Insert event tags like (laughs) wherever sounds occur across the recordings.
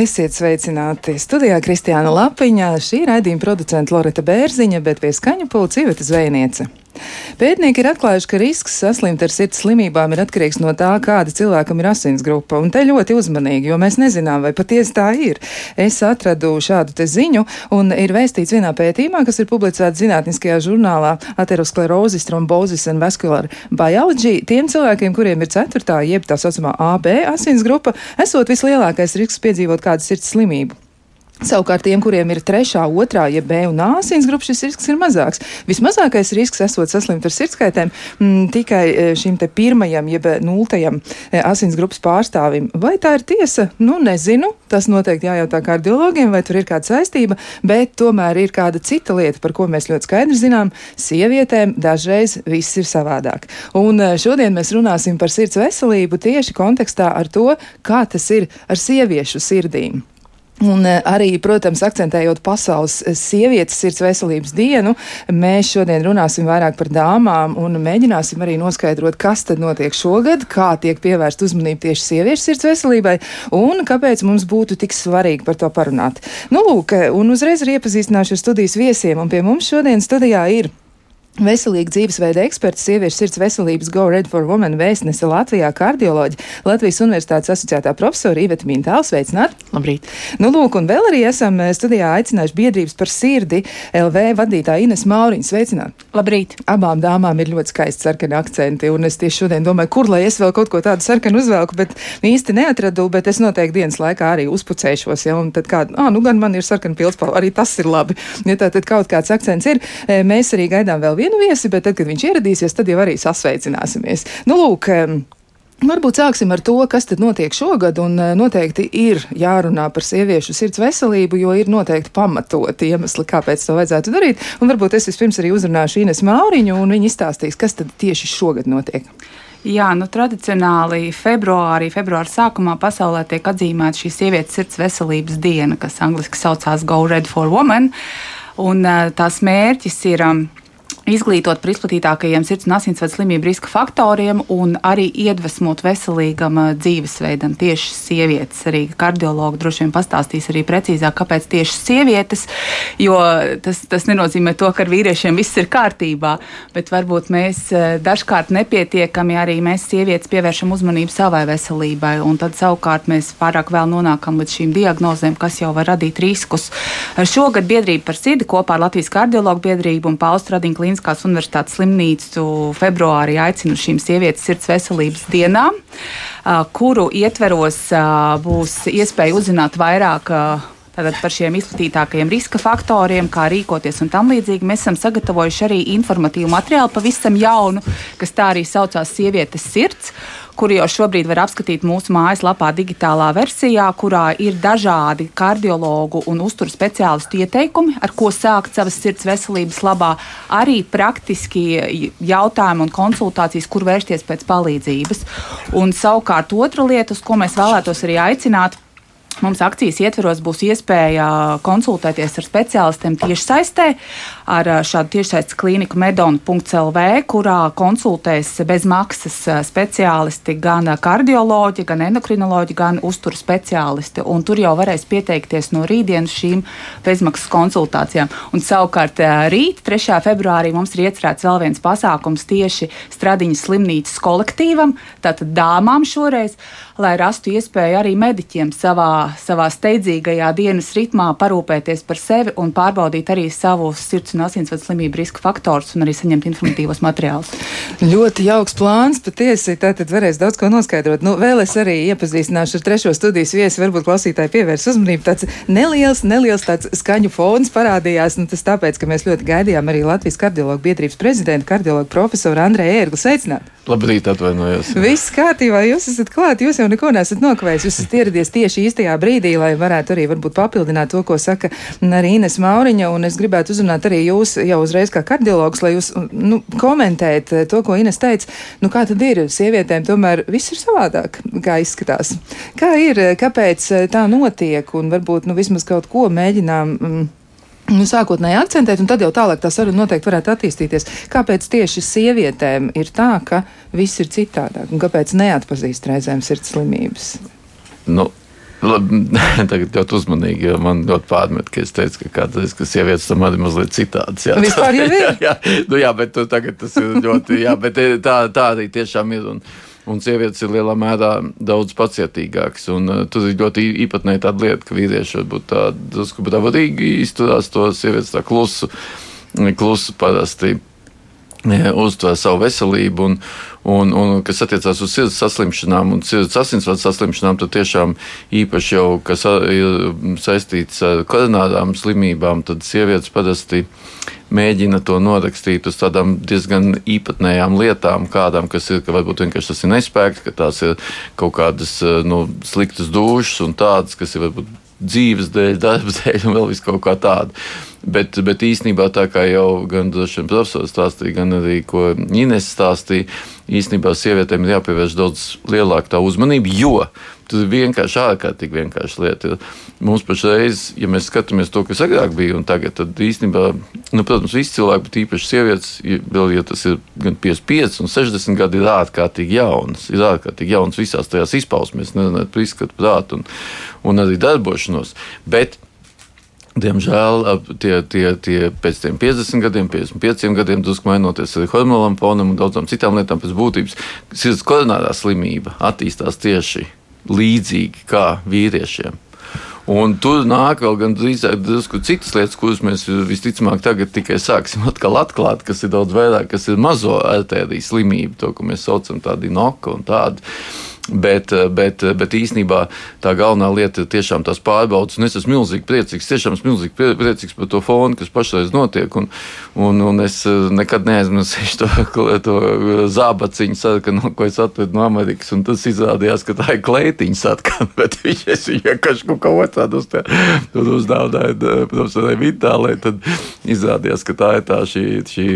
Esiet sveicināti! Studijā Kristiāna Lapiņā, šī raidījuma producenta Loreta Bērziņa, bet pie skaņu pulca Iveta Zvejniece. Pētnieki ir atklājuši, ka risks saslimt ar sirds slimībām ir atkarīgs no tā, kāda cilvēkam ir asins grupa. Un te ļoti uzmanīgi, jo mēs nezinām, vai patiesi tā ir. Es atradu šādu te ziņu, un ir vēstīts vienā pētījumā, kas ir publicēts zinātniskajā žurnālā Aterosklerozis, trombozis un vascular biology. Tiem cilvēkiem, kuriem ir ceturtā, jeb tā saucamā AB asins grupa, esot vislielākais risks piedzīvot kādu sirds slimību. Savukārt tiem, kuriem ir trešā, otrā, ja B un A asins grupa, šis risks ir mazāks. Vismazākais risks esot saslimt ar sirdskaitēm m, mm, tikai e, šim te pirmajam, jeb nultajam e, asins grupas pārstāvim. Vai tā ir tiesa? Nu, nezinu. Tas noteikti jājautā kardiologiem, vai tur ir kāda saistība, bet tomēr ir kāda cita lieta, par ko mēs ļoti skaidri zinām. Sievietēm dažreiz viss ir savādāk. Un e, šodien mēs runāsim par sirds veselību tieši kontekstā ar to, kā tas ir ar sieviešu sirdīm. Un eh, arī, protams, akcentējot pasaules eh, sievietes sirds veselības dienu, mēs šodien runāsim vairāk par dāmām un mēģināsim arī noskaidrot, kas tad notiek šogad, kā tiek pievērst uzmanību tieši sieviešu sirds veselībai un kāpēc mums būtu tik svarīgi par to parunāt. Nu, lūk, un uzreiz ir iepazīstināšu ar studijas viesiem, un pie mums šodien studijā ir Veselīga dzīvesveida eksperts, sieviešu sirds veselības Go Red for Women vēstnese Latvijā kardioloģi, Latvijas Universitātes asociētā profesora Iveta Mintāls. Sveicināt! Labrīt! Nu, lūk, un vēl arī esam eh, studijā aicinājuši biedrības par sirdi LV vadītāju Ines Mauriņu. Sveicināt! Labrīt! Abām dāmām ir ļoti skaisti sarkani akcenti, un es tieši šodien domāju, kur lai es vēl kaut ko tādu sarkanu uzvelku, bet īsti neatradu, bet es noteikti dienas laikā arī uzpucēšos, ja, un tad kādu, ah, nu gan man ir sarkana pilspalva, arī tas ir labi. Ja tā tad kaut kāds akcents ir, eh, mēs arī gaidām vēl vienu viesi, bet tad, kad viņš ieradīsies, tad jau arī sasveicināsimies. Nu, lūk, Varbūt sāksim ar to, kas tad notiek šogad, un eh, noteikti ir jārunā par sieviešu sirds veselību, jo ir noteikti pamatoti iemesli, kāpēc to vajadzētu darīt. Un varbūt es vispirms arī uzrunāšu Ines Mauriņu, un viņa izstāstīs, kas tad tieši šogad notiek. Jā, nu, tradicionāli februārī, februāra sākumā pasaulē tiek atzīmēta šī sievietes sirds veselības diena, kas angļuiski saucās Go Red for Women. Un, uh, tās mērķis ir um, izglītot par izplatītākajiem sirds un asinsvadu slimību riska faktoriem un arī iedvesmot veselīgam dzīvesveidam tieši sievietes. Arī kardiologi droši vien pastāstīs arī precīzāk, kāpēc tieši sievietes, jo tas, tas nenozīmē to, ka ar vīriešiem viss ir kārtībā, bet varbūt mēs dažkārt nepietiekami arī mēs sievietes pievēršam uzmanību savai veselībai, un tad savukārt mēs pārāk vēl nonākam līdz šīm diagnozēm, kas jau var radīt riskus. Šogad biedrība par sirdi kopā ar Latvijas kardiologu biedrību un Pauls Tradiņu klīniku Kliniskās universitātes slimnīcu februārī aicinu šīm sievietes sirds veselības dienām, kuru ietveros būs iespēja uzzināt vairāk. Tātad par šiem izplatītākajiem riska faktoriem, kā rīkoties un tam līdzīgi. Mēs esam sagatavojuši arī informatīvu materiālu, pavisam jaunu, kas tā arī saucās Sievietes sirds kuru jau šobrīd var apskatīt mūsu mājaslapā, digitālā versijā, kurā ir dažādi kardiologu un uzturu speciālistu ieteikumi, ar ko sākt savas sirds veselības labā, arī praktiski jautājumi un konsultācijas, kur vērsties pēc palīdzības. Un savukārt otra lieta, uz ko mēs vēlētos arī aicināt, Mums akcijas ietveros būs iespēja konsultēties ar speciālistiem tieši saistē ar šādu tiešsaistes klīniku medonu.lv, kurā konsultēs bez maksas speciālisti gan kardioloģi, gan endokrinoloģi, gan uzturu speciālisti. Un tur jau varēs pieteikties no rītdienas šīm bezmaksas konsultācijām. Un savukārt rīt, 3. februārī, mums ir iecerēts vēl viens pasākums tieši Stradiņas slimnīcas kolektīvam, tātad dāmām šoreiz, lai rastu iespēju arī mediķiem savā savā steidzīgajā dienas ritmā parūpēties par sevi un pārbaudīt arī savus sirds un asinsvadu slimību riska faktors un arī saņemt informatīvos materiālus. Ļoti jauks plāns, patiesi. Tātad varēs daudz ko noskaidrot. Nu, vēl es arī iepazīstināšu ar trešo studijas viesi. Varbūt klausītāji pievērs uzmanību. Tāds neliels, neliels tāds skaņu fons parādījās. Nu, tas tāpēc, ka mēs ļoti gaidījām arī Latvijas kardiologu biedrības prezidentu, kardiologu profesoru Andreju Ērglu. Sveicināt! Labrīt, atvainojos. Viss kārtībā, jūs esat klāt, jūs jau neko nesat nokavējis. Jūs esat ieradies tieši īstajā brīdī, lai varētu arī varbūt papildināt to, ko saka arī Ines Mauriņa. Un es gribētu uzrunāt arī jūs jau uzreiz kā kardiologs, lai jūs nu, komentējat to, ko Ines teica. Nu, kā tad ir? Sievietēm tomēr viss ir savādāk, kā izskatās. Kā ir, kāpēc tā notiek? Un varbūt nu, vismaz kaut ko mēģinām. Mm, nu, sākotnēji akcentēt, un tad jau tālāk tā saruna noteikti varētu attīstīties. Kāpēc tieši sievietēm ir tā, ka viss ir citādāk, un kāpēc neatpazīst reizēm sirds slimības? Nu, Labi, (laughs) tagad ļoti uzmanīgi, jo man ļoti pārmet, ka es teicu, ka kādreiz, ka sievietes tam arī mazliet citādas. Jā, Vispār jau (laughs) ir. jā, jā, nu, jā, bet tagad tas ir ļoti, jā, bet eh, tā, tā arī tiešām ir. Un, un sievietes ir lielā mērā daudz pacietīgākas. Un, uh, tur ir ļoti īpatnēji tāda lieta, ka vīrieši varbūt tādu brīvīgi izturās to sievietes tā klusu, klusu parasti uztver savu veselību, un, un, un kas attiecās uz sirds saslimšanām un sirds asinsvadu saslimšanām, tad tiešām īpaši jau, kas ir saistīts ar koronārām slimībām, tad sievietes parasti mēģina to norakstīt uz tādām diezgan īpatnējām lietām, kādām, kas ir, ka varbūt vienkārši tas ir nespēks, ka tās ir kaut kādas nu, sliktas dušas un tādas, kas ir varbūt dzīves dēļ, darba dēļ un vēl vis kaut kā tāda. Bet, bet īsnībā tā kā jau gan profesors stāstīja, gan arī ko Ines stāstīja, īsnībā sievietēm ir jāpievērš daudz lielāka uzmanība, jo tur ir vienkārši ārkārtīgi vienkārši lieta. Mums pašreiz, ja mēs skatāmies to, kas agrāk bija un tagad, tad īstenībā, nu, protams, visi cilvēki, bet īpaši sievietes, vēl ja tas ir gan 55 un 60 gadi, ir ārkārtīgi jaunas. Ir ārkārtīgi jaunas visās tajās izpausmēs, nezinu, par izskatu, prātu un, un arī darbošanos. Bet, Diemžēl tie, tie, tie pēc tam 50 gadiem, 55 gadiem, drusku mainoties arī hormonālam fonam un daudzām citām lietām, pēc būtības sirds koronārā slimība attīstās tieši līdzīgi kā vīriešiem. Un tur nāk vēl gan drusku citas lietas, kuras mēs visticamāk tagad tikai sāksim atklāt, kas ir daudz vairāk, kas ir mazo artēriju slimība, to, ko mēs saucam tādu noku un tādu. Bet, bet, bet īsnībā tā galvenā lieta ir tiešām tās pārbaudas. Es esmu milzīgi priecīgs, tiešām esmu milzīgi priecīgs par to fonu, kas pašreiz notiek. Un, un, un es eh, nekad neaizmirsīšu to, (laughs) to zābaciņu sarkanu, ko es atvedu no Amerikas. Tas izrādījās, ka tā ir kleitiņa sarkana, (laughs) bet viņš vienkārši kaut ko tādu uz uzdāvināja eh, profesorai Vitālai. Tad izrādījās, ka tā ir tā šī, šī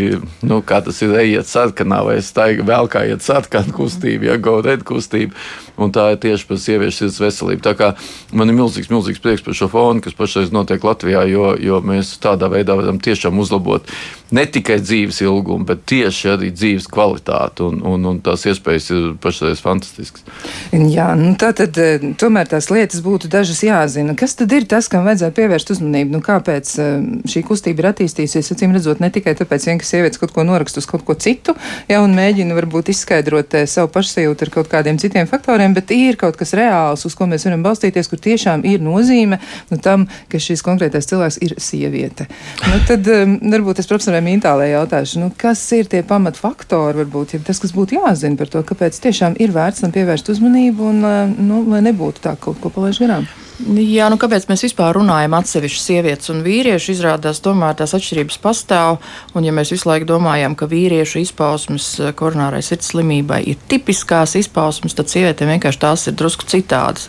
nu, kā tas ir ejiet sarkanā vai staiga vēl kā iet sarkana kustība, ja go red kustība un tā ir tieši par sieviešu sirds veselību. Tā kā man ir milzīgs, milzīgs prieks par šo fonu, kas pašreiz notiek Latvijā, jo, jo mēs tādā veidā varam tiešām uzlabot ne tikai dzīves ilgumu, bet tieši arī dzīves kvalitāti, un, un, un tās iespējas ir pašreiz fantastiskas. Jā, nu tā tad eh, tomēr tās lietas būtu dažas jāzina. Kas tad ir tas, kam vajadzētu pievērst uzmanību? Nu, kāpēc eh, šī kustība ir attīstījusies, acīm redzot, ne tikai tāpēc, vien, ka sievietes kaut ko norakst uz kaut ko citu, ja, un mēģina varbūt izskaidrot eh, savu pašsajūtu ar kaut kādiem citiem faktoriem, bet ir kaut kas reāls, uz ko mēs varam balstīties, kur tiešām ir nozīme nu, tam, ka šis konkrētais cilvēks ir sieviete. Nu, tad varbūt es profesoram Mintālē jautāšu, nu, kas ir tie pamatfaktori, varbūt, ja tas, kas būtu jāzina par to, kāpēc tiešām ir vērts tam pievērst uzmanību un, nu, lai nebūtu tā kaut ko palaiž garām. Jā, nu kāpēc mēs vispār runājam atsevišķi sievietes un vīriešu? Izrādās, tomēr tās atšķirības pastāv. Un, ja mēs visu laiku domājam, ka vīriešu izpausmes eh, koronārai sirds slimībai ir tipiskās izpausmes, tad sievietēm vienkārši tās ir drusku citādas.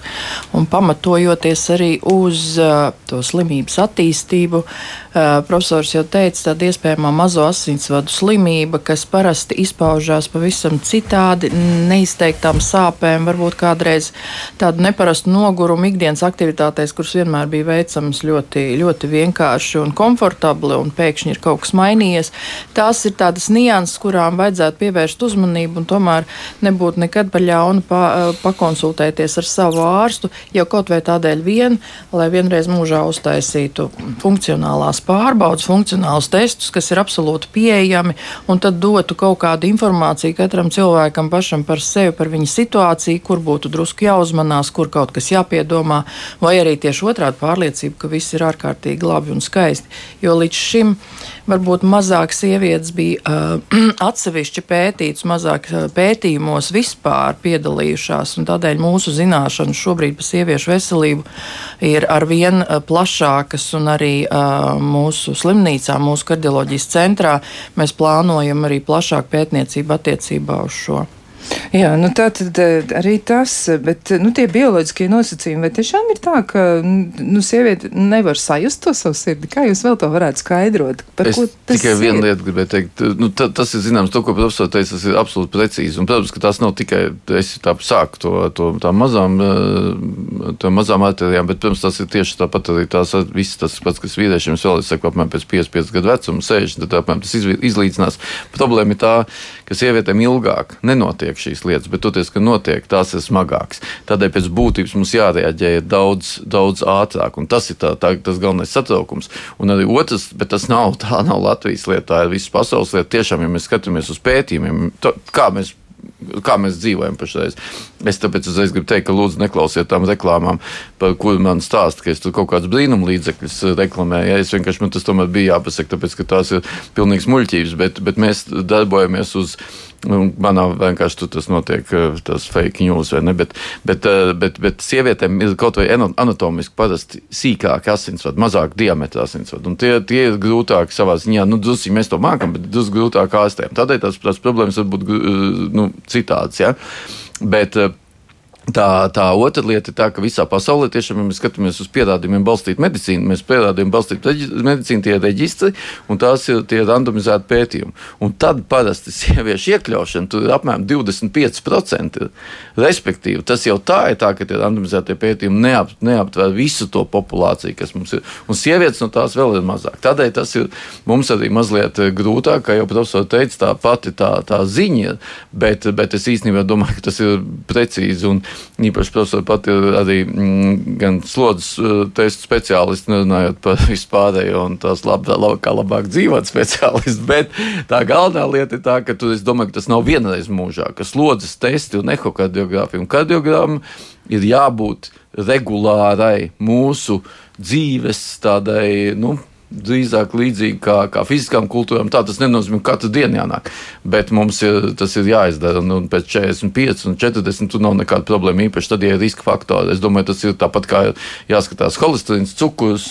Un pamatojoties arī uz uh, to slimības attīstību, uh, profesors jau teica, tāda iespējamā mazo asinsvadu slimība, kas parasti izpaužās pavisam citādi, neizteiktām sāpēm, varbūt kādreiz tādu neparastu nogurumu ikdienas aktivitāti aktivitātēs, kuras vienmēr bija veicamas ļoti, ļoti vienkārši un komfortabli, un pēkšņi ir kaut kas mainījies. Tās ir tādas nianses, kurām vajadzētu pievērst uzmanību, un tomēr nebūtu nekad par ļaunu pa, pakonsultēties ar savu ārstu, jau kaut vai tādēļ vien, lai vienreiz mūžā uztaisītu funkcionālās pārbaudas, funkcionālus testus, kas ir absolūti pieejami, un tad dotu kaut kādu informāciju katram cilvēkam pašam par sevi, par viņa situāciju, kur būtu drusku jāuzmanās, kur kaut kas jāpiedomā, vai arī tieši otrādi pārliecība, ka viss ir ārkārtīgi labi un skaisti. Jo līdz šim varbūt mazāk sievietes bija uh, (clears throat) atsevišķi pētītas, mazāk pētījumos vispār piedalījušās, un tādēļ mūsu zināšanas šobrīd par sieviešu veselību ir arvien plašākas, un arī uh, mūsu slimnīcā, mūsu kardioloģijas centrā mēs plānojam arī plašāku pētniecību attiecībā uz šo. Jā, nu tā tad eh, arī tas, bet nu, tie bioloģiskie nosacījumi, vai tiešām ir tā, ka nu, sieviete nevar sajust to savu sirdi? Kā jūs vēl to varētu skaidrot? Par es tikai ir? vienu lietu gribēju teikt. Nu, ta, tas ir zināms, to, ko profesors teica, tas ir absolūti precīzi. Un, protams, ka tas nav tikai es tā sāku to, to tā mazām, eh, tā mazām arterijām, bet, protams, tas ir tieši tāpat arī tās viss tas pats, kas vīriešiem vēl ir, saku, apmēram pēc 55 gadu vecuma, 60, tad apmēram tas izlīdzinās. Problēma ir tā, ka sievietēm ilgāk nenotiek šī šīs lietas, bet toties, ka notiek, tās ir smagākas. Tādēļ pēc būtības mums jārēģē daudz, daudz ātrāk, un tas ir tā, tā, tas galvenais satraukums. Un arī otrs, bet tas nav, tā nav Latvijas lieta, tā ir visas pasaules lieta. Tiešām, ja mēs skatāmies uz pētījumiem, to, kā mēs kā mēs dzīvojam pašreiz. Es tāpēc uzreiz gribu teikt, ka lūdzu neklausiet tām reklāmām, par kurām man stāsta, ka es tur kaut kādus brīnumu līdzekļus reklamēju. Ja, es vienkārši man tas tomēr bija jāpasaka, tāpēc ka tās ir pilnīgs muļķības, bet, bet mēs darbojamies uz Nu, manā vienkārši tas notiek, eh, tas fake news vai ne. Bet, bet, eh, bet, bet sievietēm ir kaut vai anatomiski parasti sīkāki asinsvadi, mazāk diametra asinsvadi. Tie, tie ir grūtāk savā ziņā, nu, drusku mēs to mākam, bet drusku grūtāk ārstēm. Tādēļ tās, tās problēmas var būt eh, nu, citādas. Ja? Bet, Tā, tā otra lieta ir tā, ka visā pasaulē tiešām, ja mēs skatāmies uz pierādījumiem balstītu medicīnu, mēs pierādījumiem balstītu medicīnu, tie ir reģistri un tās ir tie randomizēti pētījumi. Un tad parasti sieviešu iekļaušana tur ir apmēram 25%. Respektīvi, tas jau tā ir tā, ka tie randomizētie pētījumi neap, neaptver visu to populāciju, kas mums ir. Un sievietes no tās vēl ir mazāk. Tādēļ tas ir mums arī mazliet grūtāk, kā jau profesors teica, tā pati tā, tā ziņa, bet, bet es īstenībā domāju, ka tas ir precīzi. Un, īpaši profesori pat ir arī mm, gan slodzes uh, testu speciālisti, nerunājot par (laughs) vispārējo un tās lab, lab, kā labāk dzīvot speciālisti. (laughs) Bet tā galvenā lieta ir tā, ka tu, domāju, ka tas nav vienreiz mūžā, ka slodzes testi un ehokardiogrāfija un kardiogramma ir jābūt regulārai mūsu dzīves tādai. Nu, drīzāk līdzīgi kā, kā fiziskām kultūrām. Tā tas nenozīmē, ka katru dienu jānāk. Bet mums ir, tas ir jāizdara. Un, un pēc 45 un 40 tur nav nekāda problēma. Īpaši tad, ja ir riska faktori. Es domāju, tas ir tāpat kā jāskatās holesterīns, cukurs,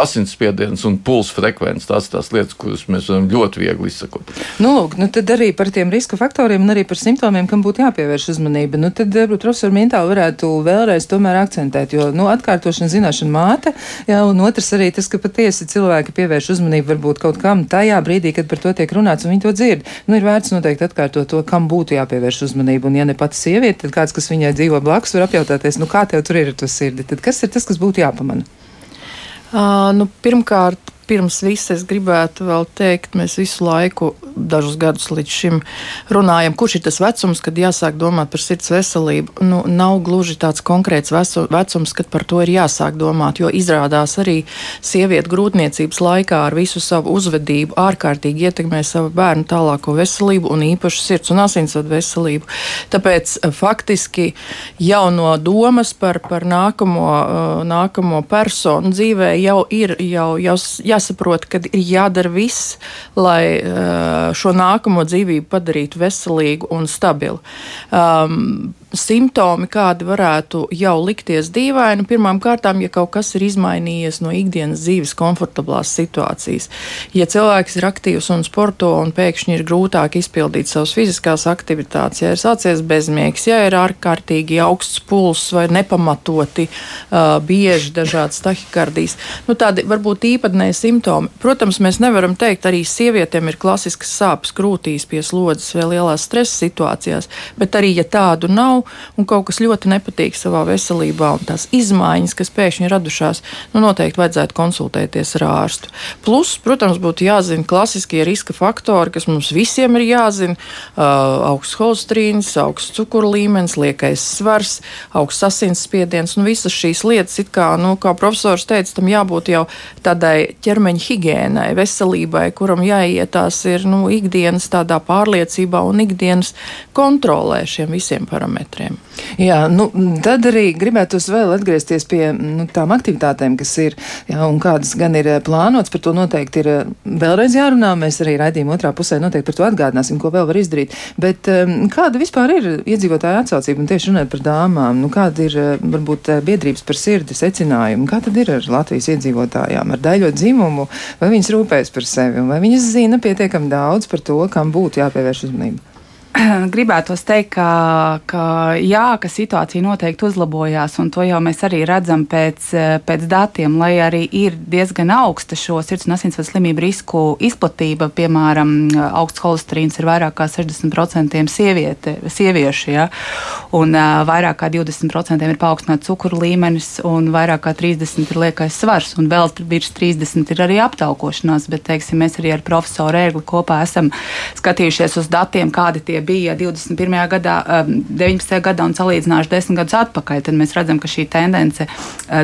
asinsspiediens un pulsa frekvence. Tās ir tās lietas, kuras mēs varam ļoti viegli izsakot. Nu, lūk, nu tad arī par tiem riska faktoriem un arī par simptomiem, kam būtu jāpievērš uzmanība. Nu, tad eh, profesor Mintāli varētu vēlreiz tomēr akcentēt, jo nu, atkārtošana zināšana māte, jā, un otrs arī tas, ka patiesi cilvēki cilvēki pievērš uzmanību varbūt kaut kam tajā brīdī, kad par to tiek runāts un viņi to dzird. Nu, ir vērts noteikti atkārtot to, kam būtu jāpievērš uzmanību. Un, ja ne pati sieviete, tad kāds, kas viņai dzīvo blakus, var apjautāties, nu, kā tev tur ir ar to sirdi. Tad kas ir tas, kas būtu jāpamana? Uh, nu, pirmkārt, pirms viss es gribētu vēl teikt, mēs visu laiku, dažus gadus līdz šim runājam, kurš ir tas vecums, kad jāsāk domāt par sirds veselību. Nu, nav gluži tāds konkrēts vecu, vecums, kad par to ir jāsāk domāt, jo izrādās arī sieviete grūtniecības laikā ar visu savu uzvedību ārkārtīgi ietekmē savu bērnu tālāko veselību un īpaši sirds un asinsvadu veselību. Tāpēc eh, faktiski jau no domas par, par nākamo, uh, nākamo personu dzīvē jau ir jau, jau, jau jāsaprot, ka ir jādara viss, lai uh, šo nākamo dzīvību padarītu veselīgu un stabilu. Um, simptomi, kādi varētu jau likties dīvaini, pirmām kārtām, ja kaut kas ir izmainījies no ikdienas dzīves komfortablās situācijas. Ja cilvēks ir aktīvs un sporto un pēkšņi ir grūtāk izpildīt savas fiziskās aktivitātes, ja ir sācies bezmiegs, ja ir ārkārtīgi augsts pulss vai nepamatoti uh, bieži dažādas tahikardijas, nu, tādi varbūt īpatnēji simptomi. Protams, mēs nevaram teikt, arī sievietēm ir klasiskas sāpes krūtīs pie slodzes vai lielās stresa situācijās, bet arī, ja tādu nav, nav un kaut kas ļoti nepatīk savā veselībā, un tās izmaiņas, kas pēkšņi ir radušās, nu, noteikti vajadzētu konsultēties ar ārstu. Plus, protams, būtu jāzina klasiskie riska faktori, kas mums visiem ir jāzina uh, - augsts holesterīns, augsts cukuru līmenis, liekais svars, augsts asinsspiediens un visas šīs lietas, kā, nu, kā profesors teica, tam jābūt jau tādai ķermeņa higiēnai, veselībai, kuram jāietās ir nu, ikdienas tādā pārliecībā un ikdienas kontrolē šiem visiem parametriem parametriem. Jā, nu, tad arī gribētu vēl atgriezties pie nu, tām aktivitātēm, kas ir jā, un kādas gan ir eh, plānotas. Par to noteikti ir eh, vēlreiz jārunā. Mēs arī raidījuma otrā pusē noteikti par to atgādināsim, ko vēl var izdarīt. Bet um, kāda vispār ir iedzīvotāja atsaucība un tieši runājot par dāmām? Nu, kāda ir eh, varbūt biedrības par sirdi secinājumi? Kā tad ir ar Latvijas iedzīvotājām, ar daļo dzimumu? Vai viņas rūpējas par sevi un vai viņas zina pietiekami daudz par to, kam būtu jāpievērš uzmanība? (clears throat) gribētos teikt, ka, ka, jā, ka situācija noteikti uzlabojās, un to jau mēs arī redzam pēc, pēc datiem, lai arī ir diezgan augsta šo sirds un asinsvadu slimību risku izplatība. Piemēram, augsts holesterīns ir vairāk kā 60% sieviete, sieviešu, ja, un vairāk kā 20% ir paaugstināts cukuru līmenis, un vairāk kā 30% ir liekais svars, un vēl virs 30% ir arī aptaukošanās. Bet, teiksim, mēs arī ar profesoru Ērgli kopā esam skatījušies uz datiem, kādi tie bija 21. gadā, 19. gadā un salīdzināšu 10 gadus atpakaļ, tad mēs redzam, ka šī tendence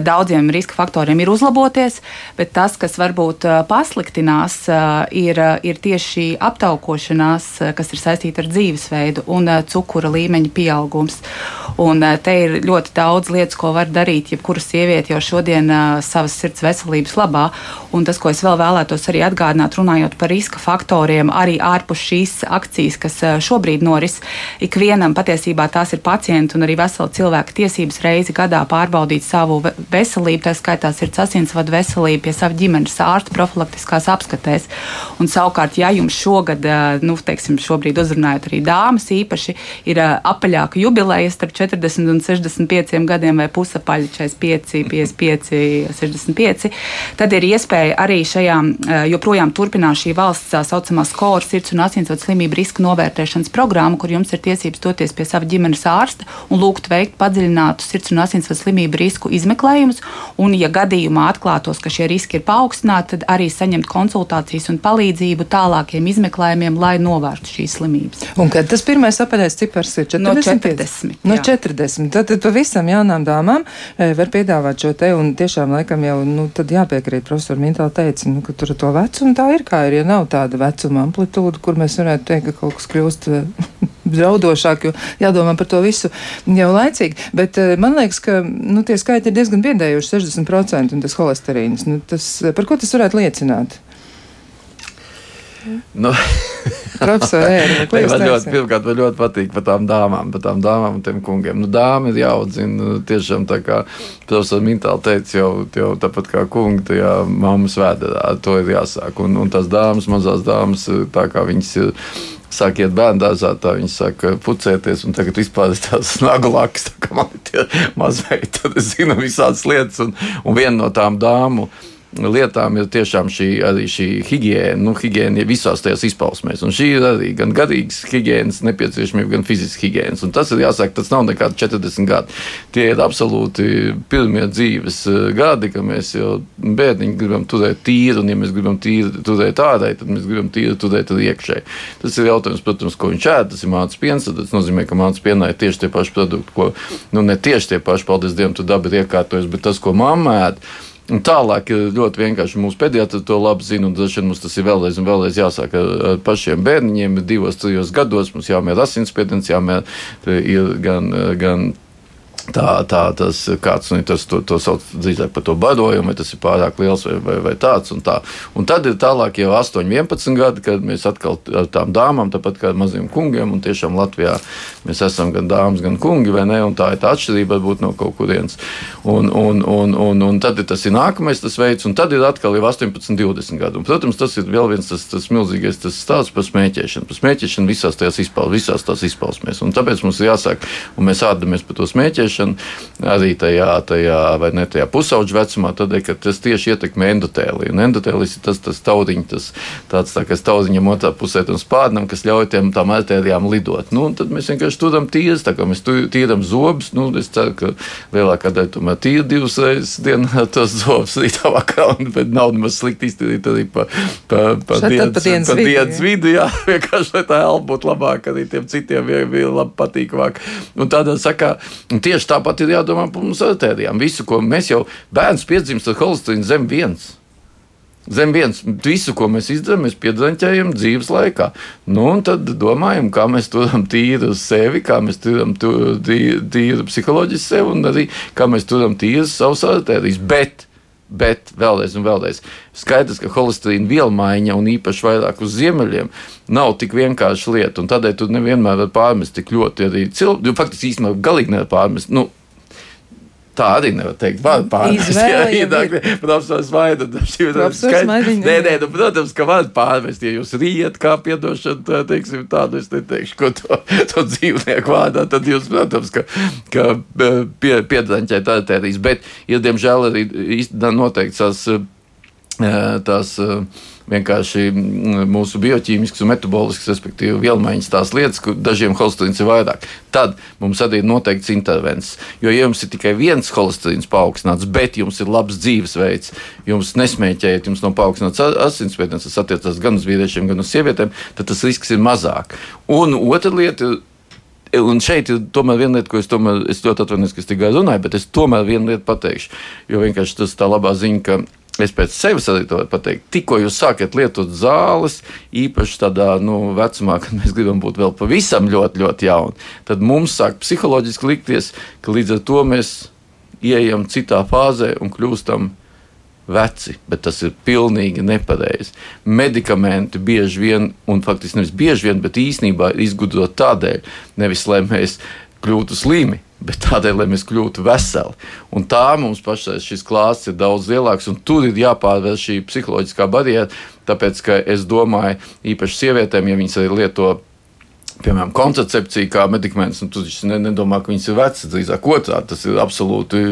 daudziem riska faktoriem ir uzlaboties, bet tas, kas varbūt pasliktinās, ir, ir tieši šī aptaukošanās, kas ir saistīta ar dzīvesveidu un cukura līmeņa pieaugums. Un te ir ļoti daudz lietas, ko var darīt jebkura sieviete jau šodien savas sirds veselības labā. Un tas, ko es vēl vēlētos arī atgādināt, runājot par riska faktoriem, arī ārpus šīs akcijas, kas šobrīd noris, ikvienam patiesībā tās ir pacienti un arī vesela cilvēka tiesības reizi gadā pārbaudīt savu veselību, tā skaitā sirds asinsvadu veselību pie sava ģimenes ārsta profilaktiskās apskatēs. Un savukārt, ja jums šogad, nu, teiksim, šobrīd uzrunājot arī dāmas īpaši, ir apaļāka jubileja starp 40 un 65 gadiem vai pusapaļi 45, 55, 65, tad ir iespēja arī šajā joprojām turpināt šī valsts tā saucamā skolu sirds un asinsvadu slimību riska novērtēšanas programma, kur jums ir tiesības doties pie sava ģimenes ārsta un lūgt veikt padziļinātu sirds un asinsvadu slimību risku izmeklējumus. Un, ja gadījumā atklātos, ka šie riski ir paaugstināti, tad arī saņemt konsultācijas un palīdzību tālākiem izmeklējumiem, lai novērstu šīs slimības. Un kad tas pirmais apaļais cipars ir 40? No 40. No 40. Tad, tad pavisam jaunām dāmām e, var piedāvāt šo te, un tiešām laikam jau, nu, jāpiekrīt, profesor Mintāla teica, nu, ka tur to vecumu tā ir, kā ir, ja nav tāda vecuma amplitūda, kur mēs varētu teikt, ka kaut kas kļūst (laughs) draudošāk, jo jādomā par to visu jau laicīgi. Bet e, man liekas, ka nu, tie skaiti ir diezgan biedējoši - 60% un tas holesterīns. Nu, tas, par ko tas varētu liecināt? Nu, Profesori, (laughs) man ļoti, pirmkārt, man ļoti patīk par tām dāmām, par tām dāmām un tiem kungiem. Nu, dāma ir jāaudzina tiešām tā kā profesors Mintāli teica, jau, jau tāpat kā kungi tajā mammas vēderā, to ir jāsāk. Un, un tās dāmas, mazās dāmas, tā kā viņas ir. Sāk iet bērnu dārzā, tā viņi sāk pucēties, un tagad vispār ir tāds nagu laks, tā kā man ir tie mazveidi, tad es zinu visādas lietas, un, un viena no tām dāmu lietām ir tiešām šī, šī higiēna, nu, higiēna visās tajās izpausmēs. Un šī ir arī gan garīgas higiēnas nepieciešamība, gan fiziskas higiēnas. Un tas ir jāsaka, tas nav nekādi 40 gadi. Tie ir absolūti pirmie dzīves eh, gadi, kad mēs jau bērniņi gribam turēt tīru, un ja mēs gribam tīru turēt ārēji, tad mēs gribam tīru turēt arī iekšēji. Tas ir jautājums, protams, ko viņš ēd. Tas ir mācīts piens, tas nozīmē, ka mācīts pienā ir tieši tie paši produkti, ko, nu, ne tieši tie paši, paldies Dievam, tu dabi ir iekārtojas, bet tas, ko mamma ēd. Un tālāk ir ļoti vienkārši. Mūsu pediatri to labi zina, un dažkārt mums tas ir vēlreiz vēlreiz jāsāk ar, pašiem bērniņiem. Divos, trijos gados mums jāmēra asinsspiediens, jāmēra ir gan. gan Tā, tā tas kāds nu, tas, to, to sauc drīzāk par to barojumu, vai tas ir pārāk liels vai, vai, vai tāds. Un, tā. un tad ir tālāk jau 8, 11 gadi, kad mēs atkal ar tām dāmām, tāpat kā ar maziem kungiem, un tiešām Latvijā mēs esam gan dāmas, gan kungi, vai ne? Un tā ir tā atšķirība varbūt no kaut kurienes. Un, un, un, un, un tad ir tas ir nākamais tas veids, un tad ir atkal jau 18, 20 gadi. Un, protams, tas ir vēl viens tas, tas milzīgais tas stāsts par smēķēšanu. Par smēķēšanu visās tās izpausmēs, visās tās izpausmēs. Un tāpēc mums ir jāsāk, un mēs ādamies par to smēķēšanu arī tajā, tajā vai ne tajā pusauģa vecumā, tad, ka tas tieši ietekmē endotēliju. Un endotēlis ir tas, tas taudiņš, tas tāds tā, kas taudiņam otrā pusē tam spārnam, kas ļauj tiem tām artērijām lidot. Nu, tad mēs vienkārši turam tīras, tā kā mēs tīram zobus. Nu, es ceru, ka lielākā daļa tomēr tīra divas reizes dienā (laughs) tos zobus rītā vakarā, un bet nav nemaz slikti iztīrīt arī pa, pa, pa, dienas, pa dienas pa dienas vidu, jā, (laughs) vienkārši lai tā elpa būtu labāka, arī tiem citiem bija, bija labi patīkamāk. Un tādā sakā, un tieši tāpat ir jādomā par mums artērijām. Visu, ko mēs jau bērns piedzimst ar holesterīnu zem viens. Zem viens, visu, ko mēs izdarām, mēs piedzaņķējam dzīves laikā. Nu, un tad domājam, kā mēs turam tīru sevi, kā mēs turam tu- tī- tīru psiholoģiski sevi un arī kā mēs turam tīru savus artērijas. Bet, bet vēlreiz un vēlreiz, skaidrs, ka holesterīna vielmaiņa un īpaši vairāk uz ziemeļiem nav tik vienkārša lieta. Tādēļ tu nevienmēr vari pārmest tik ļoti arī cilvēku. Faktiski īstenībā galīgi nevar pārmest. Nu, Tā arī nevar teikt. (laughs) Jā, jau jā, profesors Vaida. Profesors Maidiņa, Nē, nē, jā. nu, protams, ka var pārmest. Ja jūs rījat kā piedošana, tā, teiksim, tādu es neteikšu, ko to, to dzīvnieku vārdā, tad jūs, protams, ka, ka eh, pie, piedaņķēt artērijas. Bet ir, diemžēl, arī noteikts tās, eh, tās eh, vienkārši mm, mūsu bioķīmiskas un metaboliskas, respektīvi, vielmaiņas tās lietas, kur dažiem holesterīns ir vairāk. Tad mums arī ir noteikts intervences. Jo, ja jums ir tikai viens holesterīns paaugstināts, bet jums ir labs dzīvesveids, jums nesmēķējat, jums nav paaugstināts asinsspiediens, tas attiecas gan uz vīriešiem, gan uz sievietēm, tad tas risks ir mazāk. Un otra lieta ir Un šeit ir tomēr viena lieta, ko es, tomēr, es ļoti atvainojos, ka es tikai runāju, bet es tomēr vienu lietu pateikšu. Jo vienkārši tas tā labā ziņa, ka es pēc sevis pateicu. Tikko jūs sākat lietot zāles, īpaši tādā nu, vecumā, kad mēs gribam būt vēl pavisam ļoti, ļoti jauni, tad mums sāk psiholoģiski likties, ka līdz ar to mēs ieejam citā fāzē un kļūstam veci, bet tas ir pilnīgi nepareizi. Medikamenti bieži vien, un faktiski nevis bieži vien, bet īsnībā izgudrot tādēļ, nevis lai mēs kļūtu slimi, bet tādēļ, lai mēs kļūtu veseli. Un tā mums pašai šis klāsts ir daudz lielāks, un tur ir jāpārvar šī psiholoģiskā barjera. Tāpēc, ka es domāju, īpaši sievietēm, ja viņas arī lieto piemēram, kontracepcija kā medikaments, nu, tu ne, nedomā, ka viņas ir vecas, drīzāk otrādi. Tas ir absolūti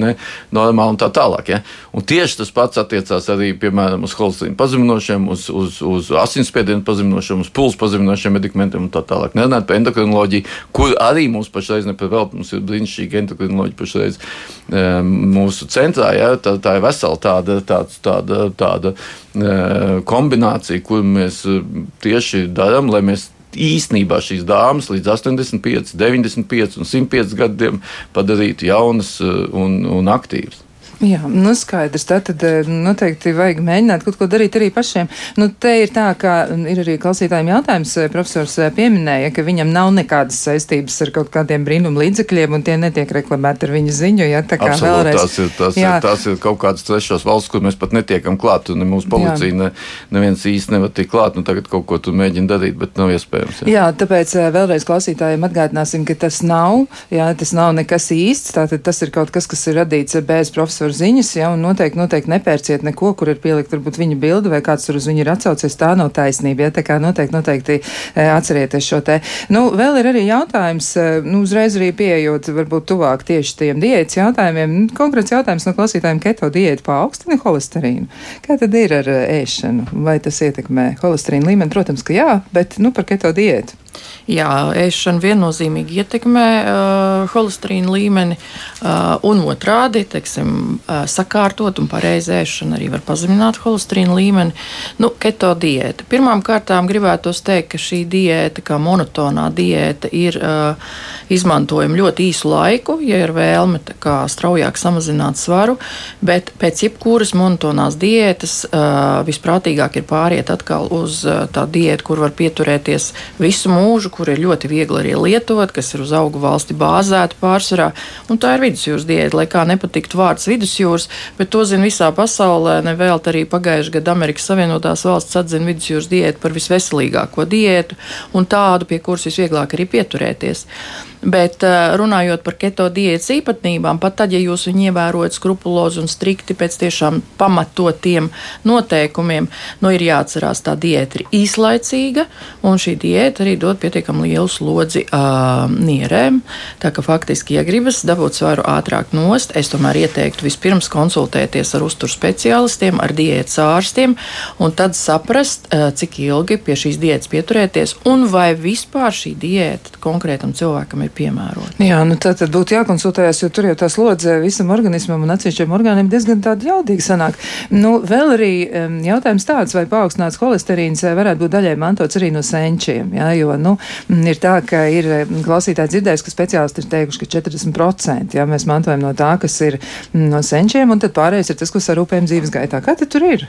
ne, normāli un tā tālāk. Ja? Un tieši tas pats attiecās arī, piemēram, uz holesterīnu pazeminošiem, uz, uz, uz asinsspiedienu pazeminošiem, uz pulsu pazeminošiem medikamentiem un tā tālāk. Nerunājot par endokrinoloģiju, kur arī mums pašreiz nepavēlt, mums ir brīnišķīga endokrinoloģija pašreiz um, mūsu centrā. Ja? Tā, tā ir vesela tāda, tāds, tāda, tāda uh, kombinācija, kur mēs uh, tieši darām, lai mēs īstenībā šīs dāmas līdz 85, 95 un 105 gadiem padarītu jaunas uh, un, un aktīvas. Jā, nu skaidrs. Tā tad eh, noteikti vajag mēģināt kaut ko darīt arī pašiem. Nu, te ir tā, ka ir arī klausītājiem jautājums. Eh, profesors eh, pieminēja, ka viņam nav nekādas saistības ar kaut kādiem brīnum līdzekļiem, un tie netiek reklamēti ar viņa ziņu. Ja, tā kā Absolut, vēlreiz. Tas ir, tas, jā. ir, tas ir kaut kādas trešās valsts, kur mēs pat netiekam klāt, un mūsu policija ne, neviens īsti nevar tikt klāt. Nu, tagad kaut ko tu mēģini darīt, bet nav iespējams. Jā, jā tāpēc vēlreiz klausītājiem atgādināsim, ka tas nav, jā, tas nav nekas īsts. Tātad tas ir kaut kas, kas ir radīts bez profesora profesora ziņas, ja, un noteikti, noteikti nepērciet neko, kur ir pielikt varbūt viņa bilde vai kāds tur uz viņu ir atsaucies. Tā nav taisnība, ja, tā kā noteikti, noteikti e, atcerieties šo te. Nu, vēl ir arī jautājums, e, nu, uzreiz arī pieejot varbūt tuvāk tieši tiem diētas jautājumiem. Nu, konkrēts jautājums no klausītājiem, keto diēta paaugstina holesterīnu. Kā tad ir ar e, ēšanu? Vai tas ietekmē holesterīnu līmeni? Protams, ka jā, bet, nu, par keto diētu. Jā, ēšana viennozīmīgi ietekmē uh, holesterīna līmeni, uh, un otrādi, teiksim, uh, sakārtot un pareizi ēšana arī var pazemināt holesterīna līmeni. Nu, keto diēta. Pirmām kārtām gribētos teikt, ka šī diēta, kā monotonā diēta, ir uh, izmantojama ļoti īsu laiku, ja ir vēlme straujāk samazināt svaru, bet pēc jebkuras monotonās diētas uh, visprātīgāk ir pāriet atkal uz uh, tā diētu, kur var pieturēties visu mūžu mūžu, kur ir ļoti viegli arī lietot, kas ir uz augu valsti bāzēta pārsvarā. Un tā ir vidusjūras diēta, lai kā nepatiktu vārds vidusjūras, bet to zina visā pasaulē. Nevēlt arī pagājušajā gadā Amerikas Savienotās valsts atzina vidusjūras diētu par visveselīgāko diētu un tādu, pie kuras visvieglāk arī pieturēties. Bet eh, runājot par keto diētas īpatnībām, pat tad, ja jūs viņu ievērojat skrupulozi un strikti pēc tiešām pamatotiem noteikumiem, nu ir jāatcerās, tā diēta ir īslaicīga, un šī diēta arī dod pietiekami lielu slodzi uh, nierēm. Tā ka faktiski, ja gribas dabūt svaru ātrāk nost, es tomēr ieteiktu vispirms konsultēties ar uzturu speciālistiem, ar diētas ārstiem, un tad saprast, uh, cik ilgi pie šīs diētas pieturēties, un vai vispār šī diēta konkrētam cilvēkam ir piemērota. Jā, nu tā tad būtu jākonsultējas, jo tur jau tā slodze visam organismam un atsevišķiem orgāniem diezgan tāda jaudīga sanāk. Nu, vēl arī um, jautājums tāds, vai paaugstināts holesterīns varētu būt daļai mantots arī no senčiem, jā, jo, nu, ir tā, ka ir klausītāji dzirdējis, ka speciālisti ir teikuši, ka 40% jā, mēs mantojam no tā, kas ir no senčiem, un tad pārējais ir tas, kas sarūpējam dzīves gaitā. Kā tad tur ir?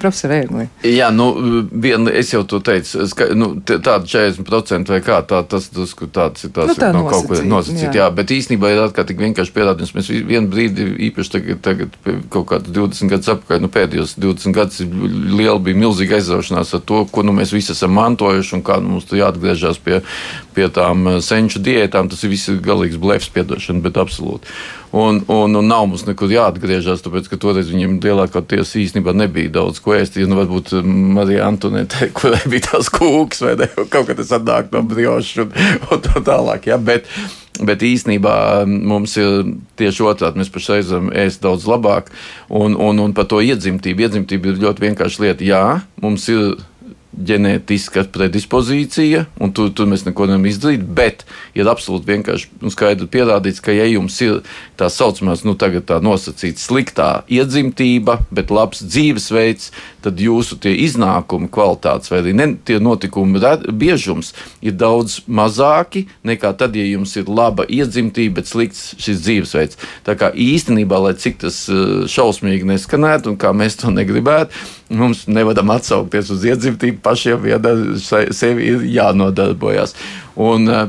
Profesor Egli? Jā, nu, vien, es jau to teicu, ska, nu, tāda 40% vai kā, tā, tas, tas, tāds ir tās, nu, tā no kaut ko nosacīt, jā. jā, bet īstenībā ir atkal tik vienkārši pierādījums. Mēs vienu brīdi, īpaši tagad, tagad kaut kāds 20 gadus apkārt, nu, pēdējos 20 gadus liela bija milzīga aizraušanās ar to, ko nu, mēs visi esam mantojuši un kā nu, mums tur jāatgriežas pie, pie tām eh, senču diētām. Tas ir viss galīgs blefs, piedošana, bet absolūti. Un, un, un nav mums nekur jāatgriežas, tāpēc, ka toreiz viņiem lielākoties īstenībā nebija daudz ko ēst. Nu, varbūt um, Marija Antonēta, (laughs) kurai bija tās kūks vai ne, kaut kas atnāk no briošas un, un tā tālāk. Ja? Bet, bet īsnībā mums ir tieši otrādi. Mēs pašreiz varam ēst daudz labāk, un, un, un par to iedzimtību. Iedzimtība ir ļoti vienkārša lieta. Jā, mums ir ģenētiska predispozīcija, un tur, tur mēs neko nevaram izdarīt. Bet ir absolūti vienkārši un skaidri pierādīts, ka, ja jums ir tā saucamā, nu, tā nosacīta sliktā iedzimtība, bet labs dzīvesveids, tad jūsu iznākumi, kvalitātes vai ne, tie notikumi biežums ir daudz mazāki nekā tad, ja jums ir laba iedzimtība, bet slikts šis dzīvesveids. Tā kā īstenībā, lai cik tas eh, šausmīgi neskanētu un kā mēs to negribētu, mums nevaram atsaukties uz iedzimtību pašiem, sevi ir jānodarbojas. Un, eh,